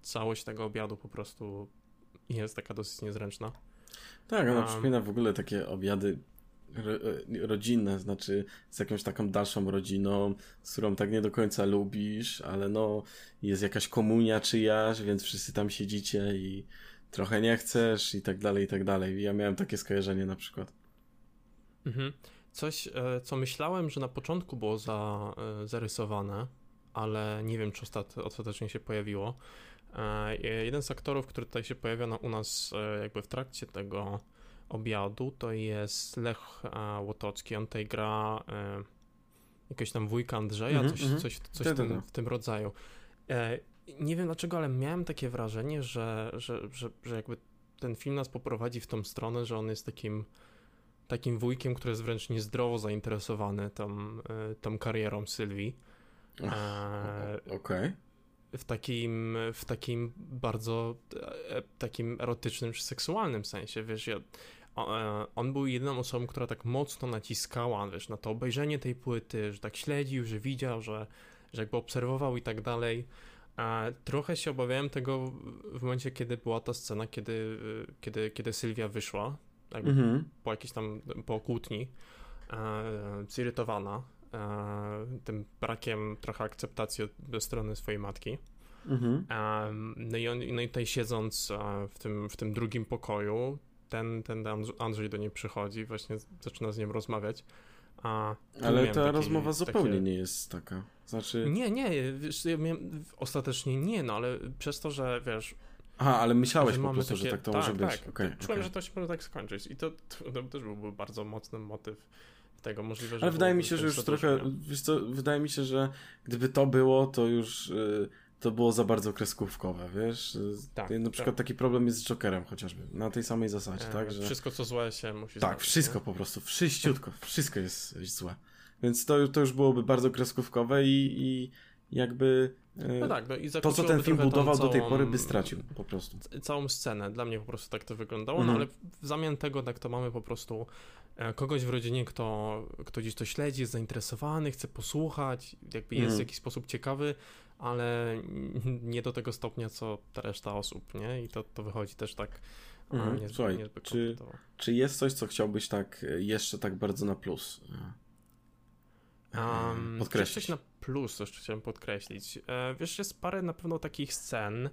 całość tego obiadu po prostu jest taka dosyć niezręczna.
Tak, ona
a-
przypomina w ogóle takie obiady e, rodzinne, znaczy z jakąś taką dalszą rodziną, z którą tak nie do końca lubisz, ale no jest jakaś komunia czyjaś, więc wszyscy tam siedzicie i trochę nie chcesz i tak dalej, i tak dalej. Ja miałem takie skojarzenie na przykład.
Mhm. Coś, e, co myślałem, że na początku było za, e, zarysowane, ale nie wiem, czy ostat, ostatecznie się pojawiło. Jeden z aktorów, który tutaj się pojawia u nas jakby w trakcie tego obiadu, to jest Lech e, Łotocki. On tutaj gra e, jakiegoś tam wujka Andrzeja,
Mhm,
coś,
mhm.
coś, coś
Tak,
w,
tak,
tym,
tak.
w tym rodzaju. E, nie wiem dlaczego, ale miałem takie wrażenie, że, że, że, że jakby ten film nas poprowadzi w tą stronę, że on jest takim takim wujkiem, który jest wręcz niezdrowo zainteresowany tą, e, tą karierą Sylwii. E,
Okej. Okay.
W takim, w takim bardzo e, takim erotycznym czy seksualnym sensie, wiesz, ja, on był jedyną osobą, która tak mocno naciskała, wiesz, na to obejrzenie tej płyty, że tak śledził, że widział, że, że jakby obserwował i tak dalej. A trochę się obawiałem tego w momencie, kiedy była ta scena, kiedy, kiedy, kiedy Sylwia wyszła, jakby mhm. po jakiejś tam, po kłótni, e, zirytowana e, tym brakiem trochę akceptacji ze strony swojej matki. Mhm. E, no, i on, no i tutaj siedząc e, w tym, w tym drugim pokoju, ten, ten Andrzej do niej przychodzi, właśnie zaczyna z nią rozmawiać.
A Ale ta taki, rozmowa zupełnie takie... nie jest taka. Znaczy...
Nie, nie, wiesz, ja miałem, ostatecznie nie, no ale przez to, że wiesz...
Aha, ale myślałeś po prostu, takie... że tak to tak, może być.
Tak, okay, czułem, okay. że to się może tak skończyć i to, to, to też byłby bardzo mocny motyw tego możliwe,
że... Ale wydaje mi się, że już trochę, wiesz co, wydaje mi się, że gdyby to było, to już... To było za bardzo kreskówkowe, wiesz? Tak, na przykład tak. taki problem jest z Jokerem chociażby, na tej samej zasadzie, e, tak?
Że... Wszystko co złe się musi
Tak, wszystko nie? po prostu, wszyściutko, wszystko jest złe. Więc to, to już byłoby bardzo kreskówkowe i, i jakby e, no tak, no i to, co ten film budował całą, do tej pory, by stracił po prostu.
Całą scenę. Dla mnie po prostu tak to wyglądało, no mhm. no ale w zamian tego tak to mamy po prostu e, kogoś w rodzinie, kto, kto gdzieś to śledzi, jest zainteresowany, chce posłuchać, jakby jest mhm. w jakiś sposób ciekawy, ale *laughs* nie do tego stopnia, co ta reszta osób, nie? I to, to wychodzi też tak
mhm. niezbyt, Słuchaj, niezbyt czy, czy jest coś, co chciałbyś tak e, jeszcze tak bardzo na plus
um, podkreślić? Coś na plus, co chciałem podkreślić. E, wiesz, jest parę na pewno takich scen,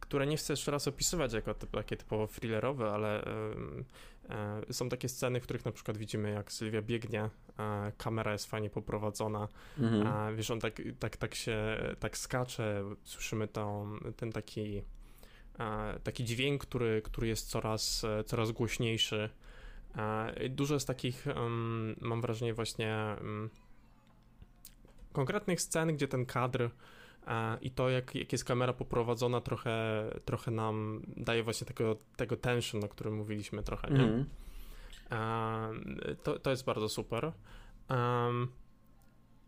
które nie chcę jeszcze raz opisywać jako typ, takie typowo thrillerowe, ale e, są takie sceny, w których na przykład widzimy, jak Sylwia biegnie, e, kamera jest fajnie poprowadzona, mhm. wiesz, on tak, tak, tak się, tak skacze, słyszymy tą, ten taki, taki dźwięk, który, który jest coraz, coraz głośniejszy. Dużo jest takich, mam wrażenie, właśnie konkretnych scen, gdzie ten kadr i to, jak, jak jest kamera poprowadzona, trochę, trochę nam daje właśnie tego, tego tension, o którym mówiliśmy trochę, nie? Mm. To, to jest bardzo super. Um,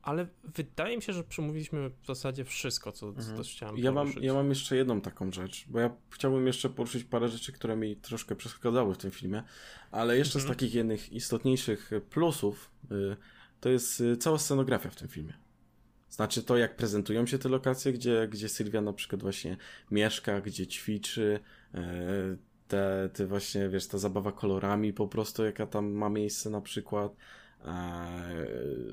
ale wydaje mi się, że przemówiliśmy w zasadzie wszystko, co, mhm. co też chciałem
ja mam, ja mam jeszcze jedną taką rzecz, bo ja chciałbym jeszcze poruszyć parę rzeczy, które mi troszkę przeszkadzały w tym filmie, ale jeszcze mhm. z takich jednych istotniejszych plusów y, to jest y, cała scenografia w tym filmie. Znaczy to, jak prezentują się te lokacje, gdzie, gdzie Sylwia na przykład właśnie mieszka, gdzie ćwiczy, e, te, te właśnie, wiesz, ta zabawa kolorami po prostu, jaka tam ma miejsce na przykład, e,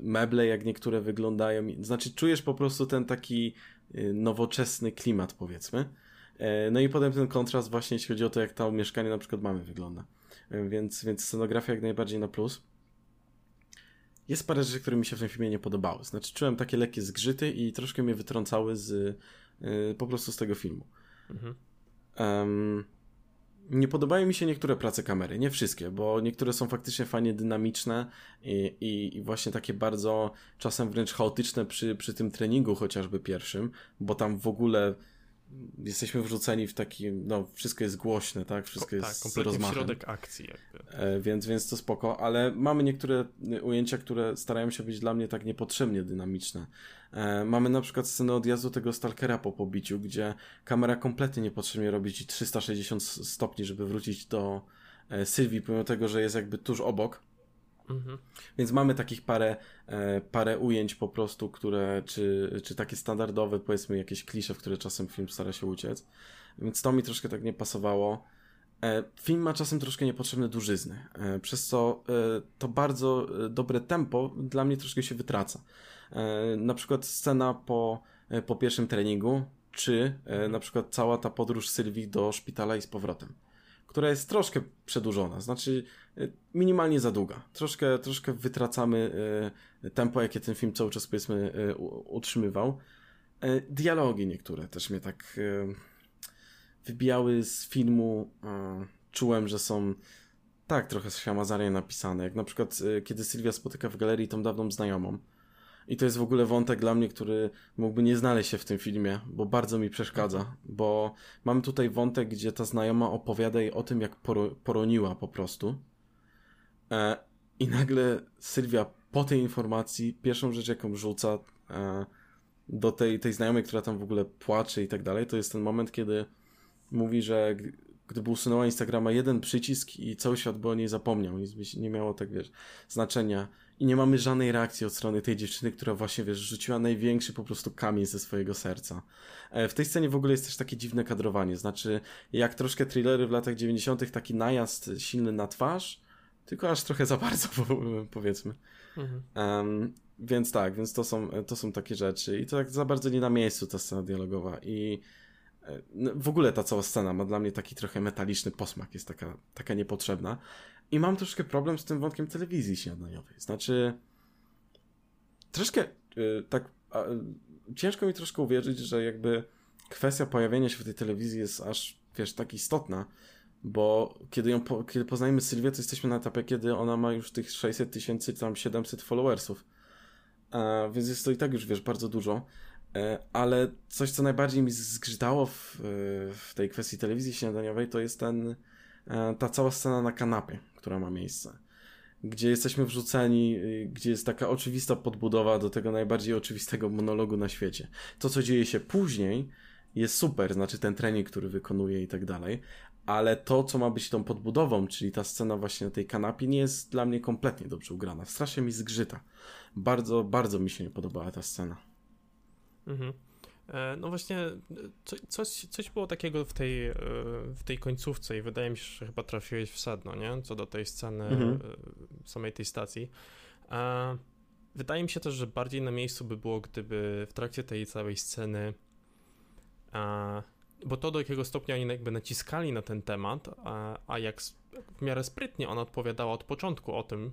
meble, jak niektóre wyglądają. Znaczy czujesz po prostu ten taki y, nowoczesny klimat, powiedzmy. E, no i potem ten kontrast właśnie, jeśli chodzi o to, jak to mieszkanie na przykład mamy wygląda. Więc, więc scenografia jak najbardziej na plus jest parę rzeczy, które mi się w tym filmie nie podobały. Znaczy, czułem takie lekkie zgrzyty i troszkę mnie wytrącały z, yy, po prostu z tego filmu. Mhm. Um, nie podobają mi się niektóre prace kamery, nie wszystkie, bo niektóre są faktycznie fajnie dynamiczne i, i, i, właśnie takie bardzo czasem wręcz chaotyczne przy, przy tym treningu chociażby pierwszym, bo tam w ogóle jesteśmy wrzuceni w taki, no wszystko jest głośne, tak? Wszystko Ko, tak, jest
kompletnie rozmachem. środek akcji jakby.
E, więc, więc to spoko, ale mamy niektóre ujęcia, które starają się być dla mnie tak niepotrzebnie dynamiczne. E, mamy na przykład scenę odjazdu tego Stalkera po pobiciu, gdzie kamera kompletnie niepotrzebnie robi ci 360 stopni, żeby wrócić do e, Sylwii, pomimo tego, że jest jakby tuż obok. Mhm. Więc mamy takich parę, e, parę ujęć po prostu, które, czy, czy takie standardowe, powiedzmy, jakieś klisze, w które czasem film stara się uciec. Więc to mi troszkę tak nie pasowało. E, film ma czasem troszkę niepotrzebne dużyzny, e, przez co to bardzo dobre tempo dla mnie troszkę się wytraca. Na przykład scena po, po pierwszym treningu, czy na przykład cała ta podróż Sylwii do szpitala i z powrotem która jest troszkę przedłużona, znaczy minimalnie za długa. Troszkę, troszkę wytracamy y, tempo, jakie ten film cały czas powiedzmy y, utrzymywał. Dialogi niektóre też mnie tak wybijały z filmu. Czułem, że są tak trochę ślamazarnie napisane. Jak na przykład, kiedy Sylwia spotyka w galerii tą dawną znajomą i to jest w ogóle wątek dla mnie, który mógłby nie znaleźć się w tym filmie, bo bardzo mi przeszkadza, bo mamy tutaj wątek, gdzie ta znajoma opowiada jej o tym, jak poro poroniła po prostu. E, I nagle Sylwia po tej informacji pierwszą rzecz, jaką rzuca e, do tej, tej znajomej, która tam w ogóle płacze i tak dalej, to jest ten moment, kiedy mówi, że gdyby usunęła Instagrama jeden przycisk i cały świat by o niej zapomniał, nic by nie miało tak, wiesz, znaczenia. I nie mamy żadnej reakcji od strony tej dziewczyny, która właśnie, wiesz, rzuciła największy po prostu kamień ze swojego serca. E, w tej scenie w ogóle jest też takie dziwne kadrowanie, znaczy jak troszkę thrillery w latach 90. taki najazd silny na twarz, tylko aż trochę za bardzo, *laughs* powiedzmy. Mhm. Um, więc tak, więc to są, to są takie rzeczy i to tak za bardzo nie na miejscu ta scena dialogowa i e, w ogóle ta cała scena ma dla mnie taki trochę metaliczny posmak, jest taka, taka niepotrzebna. I mam troszkę problem z tym wątkiem telewizji śniadaniowej. Znaczy, troszkę yy, tak, yy, ciężko mi troszkę uwierzyć, że jakby kwestia pojawienia się w tej telewizji jest aż, wiesz, tak istotna, bo kiedy ją, po, kiedy poznajemy Sylwię, to jesteśmy na etapie, kiedy ona ma już tych 600 tysięcy, tam 700 followersów. Więc jest to i tak już, wiesz, bardzo dużo. E, ale coś, co najbardziej mi zgrzytało w, w tej kwestii telewizji śniadaniowej, to jest ten, e, ta cała scena na kanapie, która ma miejsce. Gdzie jesteśmy wrzuceni, gdzie jest taka oczywista podbudowa do tego najbardziej oczywistego monologu na świecie. To, co dzieje się później, jest super, znaczy ten trening, który wykonuje i tak dalej, ale to, co ma być tą podbudową, czyli ta scena właśnie na tej kanapie, nie jest dla mnie kompletnie dobrze ugrana. Strasznie mi zgrzyta. Bardzo, bardzo mi się nie podobała ta scena.
Mhm. E, no właśnie, coś, coś było takiego w tej, e, w tej końcówce i wydaje mi się, że chyba trafiłeś w sedno, nie? Co do tej sceny mhm. E, samej tej stacji. Wydaje mi się też, że bardziej na miejscu by było, gdyby w trakcie tej całej sceny bo to do jakiego stopnia oni jakby naciskali na ten temat, a, jak w miarę sprytnie ona odpowiadała od początku o tym,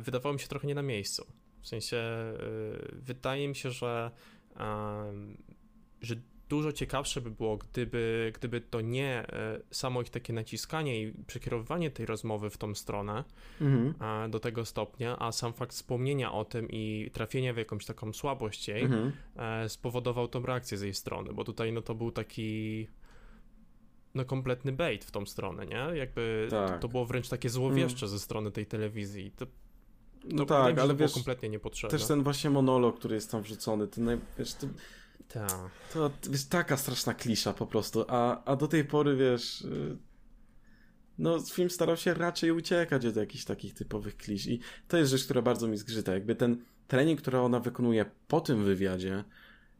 wydawało mi się trochę nie na miejscu. W sensie y, wydaje mi się, że, że dużo ciekawsze by było, gdyby, gdyby to nie e, samo ich takie naciskanie i przekierowywanie tej rozmowy w tą stronę mhm. do tego stopnia, a sam fakt wspomnienia o tym i trafienia w jakąś taką słabość jej mhm. E, spowodował tą reakcję z jej strony, bo tutaj no to był taki no kompletny bait w tą stronę, nie? Jakby tak. to, to, było wręcz takie złowieszcze mhm. ze strony tej telewizji. To,
no tak, ale wiesz,
kompletnie niepotrzebne.
Też ten właśnie monolog, który jest tam wrzucony, ten wiesz, to,
ta.
To jest taka straszna klisza po prostu, a, a do tej pory, wiesz, y, no film starał się raczej uciekać od jakichś takich typowych klisz i to jest rzecz, która bardzo mi zgrzyta. Jakby ten trening, który ona wykonuje po tym wywiadzie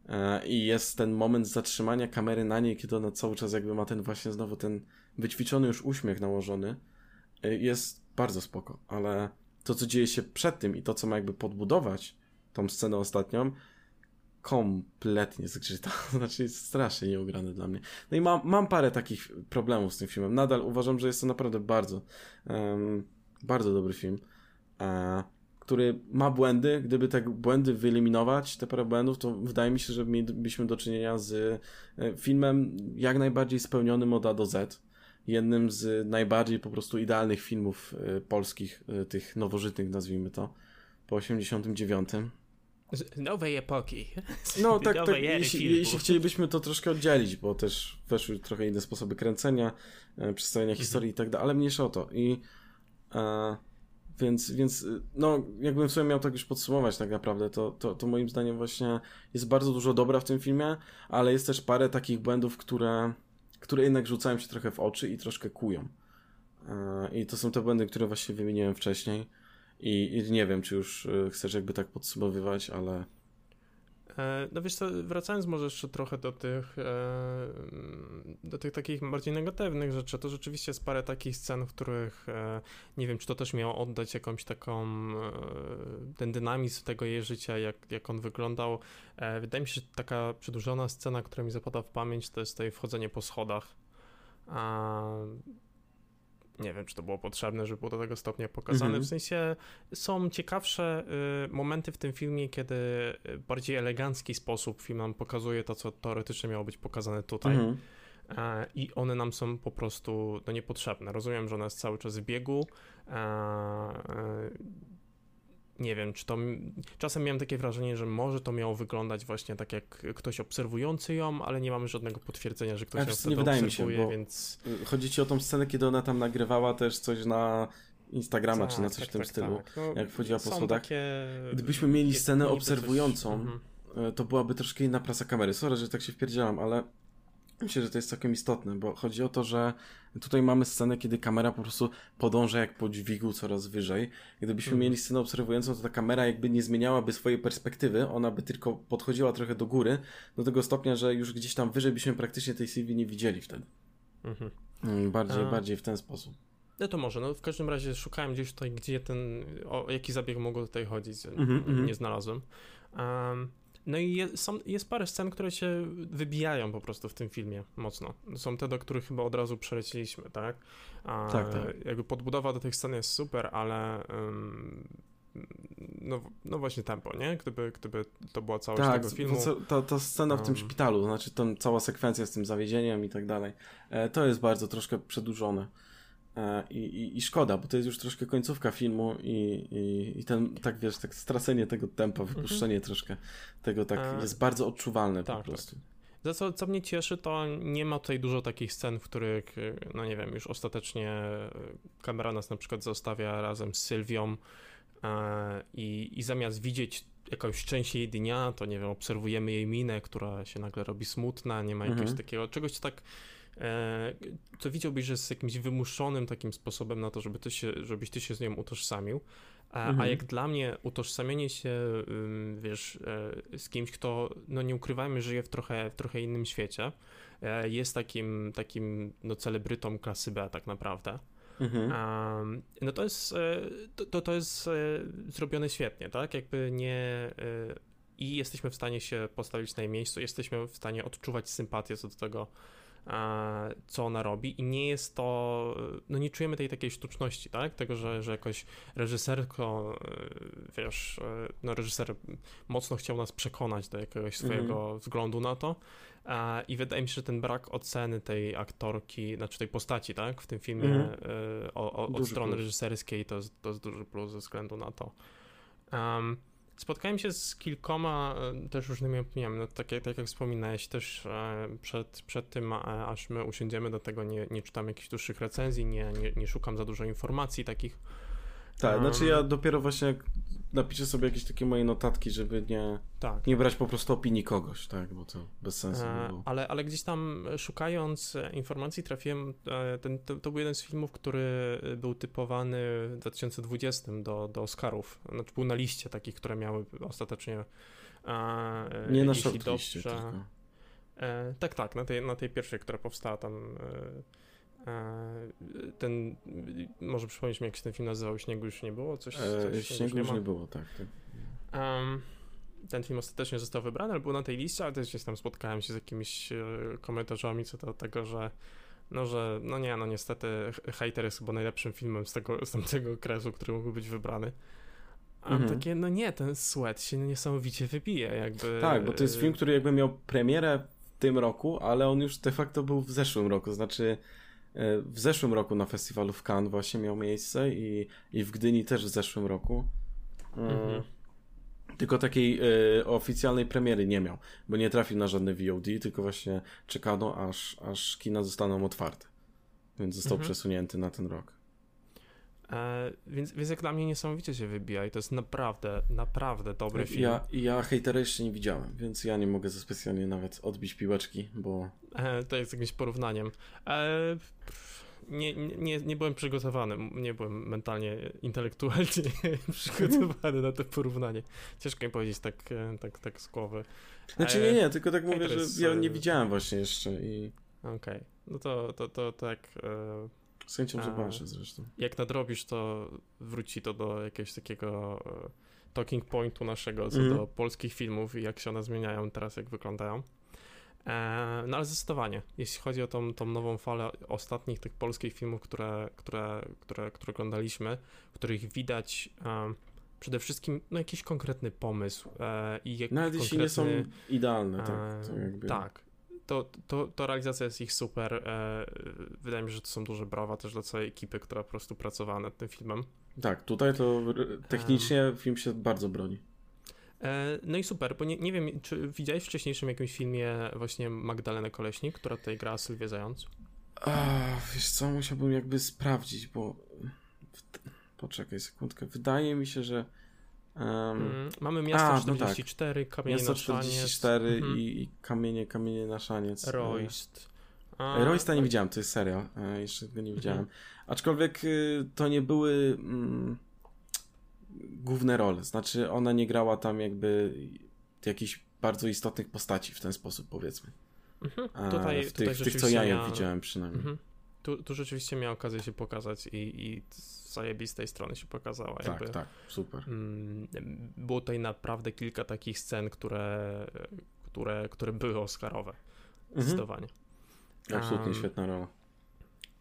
e, i jest ten moment zatrzymania kamery na niej, kiedy ona cały czas jakby ma ten właśnie znowu ten wyćwiczony już uśmiech nałożony, y, jest bardzo spoko, ale to, co dzieje się przed tym i to, co ma jakby podbudować tą scenę ostatnią, kompletnie zgrzyta. *laughs* Znaczy jest strasznie nieugrany dla mnie. No i mam, mam parę takich problemów z tym filmem. Nadal uważam, że jest to naprawdę bardzo, um, bardzo dobry film, e, który ma błędy. Gdyby te błędy wyeliminować, te parę błędów, to wydaje mi się, że mielibyśmy do czynienia z e, filmem jak najbardziej spełnionym od A do Z. Jednym z najbardziej po prostu idealnych filmów e, polskich, tych nowożytnych nazwijmy to, po 89
nowej epoki.
No *laughs* tak, tak jeśli, jeśli, chcielibyśmy to troszkę oddzielić, bo też weszły trochę inne sposoby kręcenia, e, przedstawienia mhm. historii i tak dalej, ale mniejsza o to. I e, więc, więc no, jakbym w sumie miał tak już podsumować tak naprawdę, to, to, to moim zdaniem właśnie jest bardzo dużo dobra w tym filmie, ale jest też parę takich błędów, które, które jednak rzucają się trochę w oczy i troszkę kują. E, I to są te błędy, które właśnie wymieniłem wcześniej. I, I, nie wiem, czy już e, chcesz jakby tak podsumowywać, ale.
E, no wiesz co, wracając może jeszcze trochę do tych, e, do tych takich bardziej negatywnych rzeczy, to rzeczywiście jest parę takich scen, w których nie wiem, czy to też miało oddać jakąś taką, ten dynamizm tego jej życia, jak, jak on wyglądał. Wydaje mi się, że taka przedłużona scena, która mi zapada w pamięć, to jest tutaj wchodzenie po schodach nie wiem, czy to było potrzebne, żeby było do tego stopnia pokazane. Mhm. W sensie są ciekawsze y, momenty w tym filmie, kiedy y, bardziej elegancki sposób film nam pokazuje to, co teoretycznie miało być pokazane tutaj. Mhm. E, I one nam są po prostu no, niepotrzebne. Rozumiem, że ona jest cały czas w biegu. E, e, nie wiem, czy to. Czasem miałem takie wrażenie, że może to miało wyglądać właśnie tak jak ktoś obserwujący ją, ale nie mamy żadnego potwierdzenia, że ktoś ją
nie wydaje mi się, bo więc. Chodzi ci o tą scenę, kiedy ona tam nagrywała też coś na Instagrama,
tak,
czy na coś
tak,
w tym
tak,
stylu,
tak. No,
jak wchodziła po schodach.
Takie...
Gdybyśmy mieli scenę obserwującą,
Coś... Mhm.
E, to byłaby troszkę inna prasa kamery. Sorry, że tak się wpierdzielam, ale myślę, że to jest całkiem istotne, bo chodzi o to, że tutaj mamy scenę, kiedy kamera po prostu podąża jak po dźwigu coraz wyżej. Gdybyśmy
Mhm.
mieli scenę obserwującą, to ta kamera jakby nie zmieniałaby swojej perspektywy, ona by tylko podchodziła trochę do góry, do tego stopnia, że już gdzieś tam wyżej byśmy praktycznie tej Sylwii nie widzieli wtedy.
Mhm.
Mm, Bardziej,
A.
bardziej w ten sposób.
No to może, no w każdym razie szukałem gdzieś tutaj, gdzie ten, o jaki zabieg mogło tutaj chodzić,
Mhm, mhm.
nie znalazłem. Um, no i je, są, jest parę scen, które się wybijają po prostu w tym filmie mocno. Są te, do których chyba od razu przeleciliśmy, tak? A,
Tak, tak.
Jakby podbudowa do tych scen jest super, ale um, no, no właśnie tempo, nie? Gdyby, gdyby to była całość
Tak,
tego filmu.
ta, ta scena w tym szpitalu, znaczy tą cała sekwencja z tym zawiedzieniem i tak dalej, e, to jest bardzo troszkę przedłużone. E, I, i, I szkoda, bo to jest już troszkę końcówka filmu i, i, i ten, tak wiesz, tak stracenie tego tempa, wypuszczenie troszkę tego tak
Mhm. E,
jest bardzo odczuwalne
tak,
po prostu.
Za co, co mnie cieszy, to nie ma tutaj dużo takich scen, w których, y, no nie wiem, już ostatecznie kamera nas na przykład zostawia razem z Sylwią e, i, i zamiast widzieć jakąś część jej dnia, to nie wiem, obserwujemy jej minę, która się nagle robi smutna, nie ma jakiegoś
Mhm.
takiego, czegoś tak, e, co widziałbyś, że jest jakimś wymuszonym takim sposobem na to, żeby ty się, żebyś ty się z nią utożsamił. A, a
Mhm.
jak dla mnie utożsamienie się, wiesz, e, z kimś, kto, no nie ukrywajmy, żyje w trochę, w trochę innym świecie, e, jest takim, takim, no celebrytą klasy B tak naprawdę,
Mhm.
no to jest, e, to, to, jest e, zrobione świetnie, tak? Jakby nie... e, I jesteśmy w stanie się postawić na jej miejscu, jesteśmy w stanie odczuwać sympatię co do tego, e, co ona robi i nie jest to, no nie czujemy tej takiej sztuczności, tak? Tego, że, że jakoś reżyserko, e, wiesz, e, no reżyser mocno chciał nas przekonać do jakiegoś swojego względu na to e, i wydaje mi się, że ten brak oceny tej aktorki, znaczy tej postaci, tak? W tym filmie
Mhm.
e, o, o, od
Duży
strony
plus.
reżyserskiej to jest, to jest duży plus ze względu na to. Um, spotkałem się z kilkoma e, też różnymi opiniami, no, tak, jak- tak jak wspominałeś, też e, przed, przed tym, e, aż my usiądziemy do tego, nie, nie czytam jakichś dłuższych recenzji, nie, nie, nie szukam za dużo informacji takich.
Tak,
Um,
znaczy ja dopiero właśnie jak napiszę sobie jakieś takie moje notatki, żeby nie,
Tak.
nie brać po prostu opinii kogoś, tak, bo to bez sensu
E,
było.
ale, ale gdzieś tam e, szukając e, informacji trafiłem, e, ten, to, to był jeden z filmów, który był typowany w 2020 do, do Oscarów. Znaczy był na liście takich, które miały ostatecznie e,
Nie na shortliście
dobrze-. E, tak, tak, na tej, na tej pierwszej, która powstała tam. E, e, ten, może przypomnieć mi, jak się ten film nazywał, Śniegu już nie było? Coś,
E,
coś
śniegu już
ma?
nie było, tak. tak.
Em, ten film ostatecznie został wybrany, ale był na tej liście, ale też gdzieś tam spotkałem się z jakimiś e, komentarzami co do tego, że no, że no nie, no niestety Hater jest chyba najlepszym filmem z, tego, z tamtego okresu, który mógł być wybrany. A
Mhm.
takie, no nie, ten sweat się niesamowicie wybije, jakby...
Tak, bo to jest film, który jakby miał premierę w tym roku, ale on już de facto był w zeszłym roku. Znaczy, e, w zeszłym roku na festiwalu w Cannes właśnie miał miejsce i, i w Gdyni też w zeszłym roku. E,
Mhm.
Tylko takiej e, oficjalnej premiery nie miał, bo nie trafił na żadne VOD, tylko właśnie czekano, aż, aż kina zostaną otwarte. Więc został
Mhm.
przesunięty na ten rok.
E, więc, więc jak dla mnie niesamowicie się wybija i to jest naprawdę, naprawdę dobry film.
Ja, ja hejtera jeszcze nie widziałem, więc ja nie mogę za specjalnie nawet odbić piłeczki, bo
E, to jest jakimś porównaniem. E, nie, nie- nie, nie byłem przygotowany, nie byłem mentalnie, intelektualnie *laughs* przygotowany na to porównanie. Ciężko mi powiedzieć tak, e, tak, tak z głowy.
Znaczy
E,
nie, nie, tylko tak mówię, że ja nie
e,
widziałem właśnie jeszcze i
Okej, no to, to, to tak,
z chęcią zobaczę zresztą.
jak nadrobisz, to wróci to do jakiegoś takiego e, talking pointu naszego co
Mhm.
do polskich filmów i jak się one zmieniają teraz, jak wyglądają. E, no ale zdecydowanie, jeśli chodzi o tą, tą nową falę ostatnich tych polskich filmów, które, które, które, które oglądaliśmy, w których widać e, przede wszystkim no, jakiś konkretny pomysł e, i jakiś
Nawet jeśli nie są
konkretny,
idealne, tak,
tak. To, to, to realizacja jest ich super. E, wydaje mi się, że to są duże brawa też dla całej ekipy, która po prostu pracowała nad tym filmem.
Tak, tutaj to technicznie film się bardzo broni.
E, No i super, bo nie, nie wiem, czy widziałeś w wcześniejszym jakimś filmie właśnie Magdalenę Koleśnik, która tutaj grała Sylwię Zając?
A, wiesz co, musiałbym jakby sprawdzić, bo... poczekaj sekundkę. Wydaje mi się, że. Um,
Mamy miasto
a, no
44,
tak.
kamienie
miasto
na szaniec.
44
Mhm.
i, i kamienie, kamienie na szaniec.
Royst.
E, Roysta nie widziałem, to jest serial. E, jeszcze go nie widziałem.
Mhm.
Aczkolwiek y, to nie były mm, główne role. Znaczy, ona nie grała tam jakby jakichś bardzo istotnych postaci w ten sposób, powiedzmy.
Mhm.
A
Tutaj,
w tych, w tych co ja ją
miała-
widziałem przynajmniej.
Mhm. Tu, tu rzeczywiście miała okazję się pokazać i, i zajebistej strony się pokazała.
Tak,
jakby.
tak, super.
Mm, Było tutaj naprawdę kilka takich scen, które, które, które były Oscarowe.
Mhm.
Zdecydowanie.
Absolutnie
Um,
świetna rola.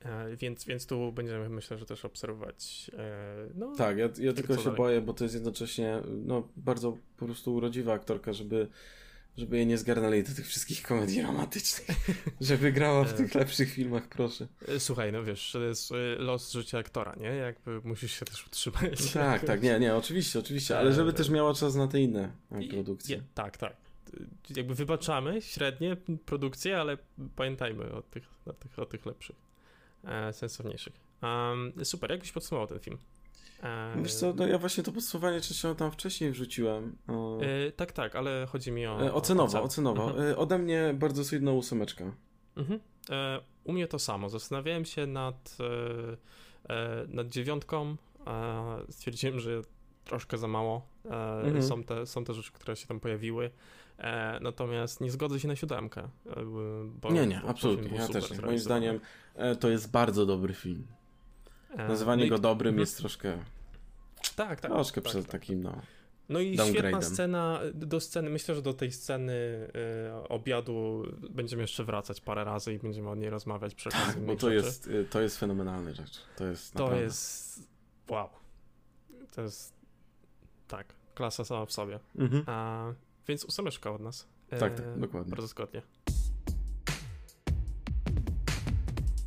E, Więc, więc tu będziemy myślę, że też obserwować. e, No,
Tak, ja, ja tylko się
dalej?
boję, bo to jest jednocześnie no, bardzo po prostu urodziwa aktorka, żeby, żeby jej nie zgarnęli do tych wszystkich komedii romantycznych. *laughs* żeby grała w
E.
tych lepszych filmach, proszę.
E, Słuchaj, no wiesz, to jest e, los życia aktora, nie? Jakby musisz się też utrzymać.
Tak, tak, nie, nie, oczywiście, oczywiście, ale żeby też miała czas na te inne e,
I-
produkcje.
Je, tak, tak. E, Jakby wybaczamy średnie produkcje, ale pamiętajmy o tych, o tych, o tych lepszych, e, sensowniejszych. Um, super, jak byś podsumował ten film? E,
Wiesz co, no ja właśnie to podsumowanie częściowo tam wcześniej wrzuciłem.
E, tak, tak, ale chodzi mi o...
e, ocenowo,
o,
ocenowo.
Mhm.
Ode mnie bardzo solidna ósemeczka.
Mhm. U mnie to samo. Zastanawiałem się nad, nad dziewiątką. Stwierdziłem, że troszkę za mało.
Mhm.
są, te, są te rzeczy, które się tam pojawiły. Natomiast nie zgodzę się na siódemkę.
Nie, nie, absolutnie, ja też nie. Moim zdaniem to jest bardzo dobry film.
E,
Nazywanie
no i-
go dobrym
mhm.
jest troszkę,
Tak, tak.
troszkę
tak,
przed
tak.
takim, no.
No i świetna scena, do sceny, myślę, że do tej sceny e, obiadu będziemy jeszcze wracać parę razy i będziemy o niej rozmawiać przy
Tak, bo
innych
to
rzeczy.
jest, y, to jest fenomenalna rzecz. To jest
To
naprawdę.
jest. Wow. To jest. Tak, klasa sama w sobie.
Mhm.
A, więc ósemeczka od nas.
Tak, tak, dokładnie.
Bardzo zgodnie.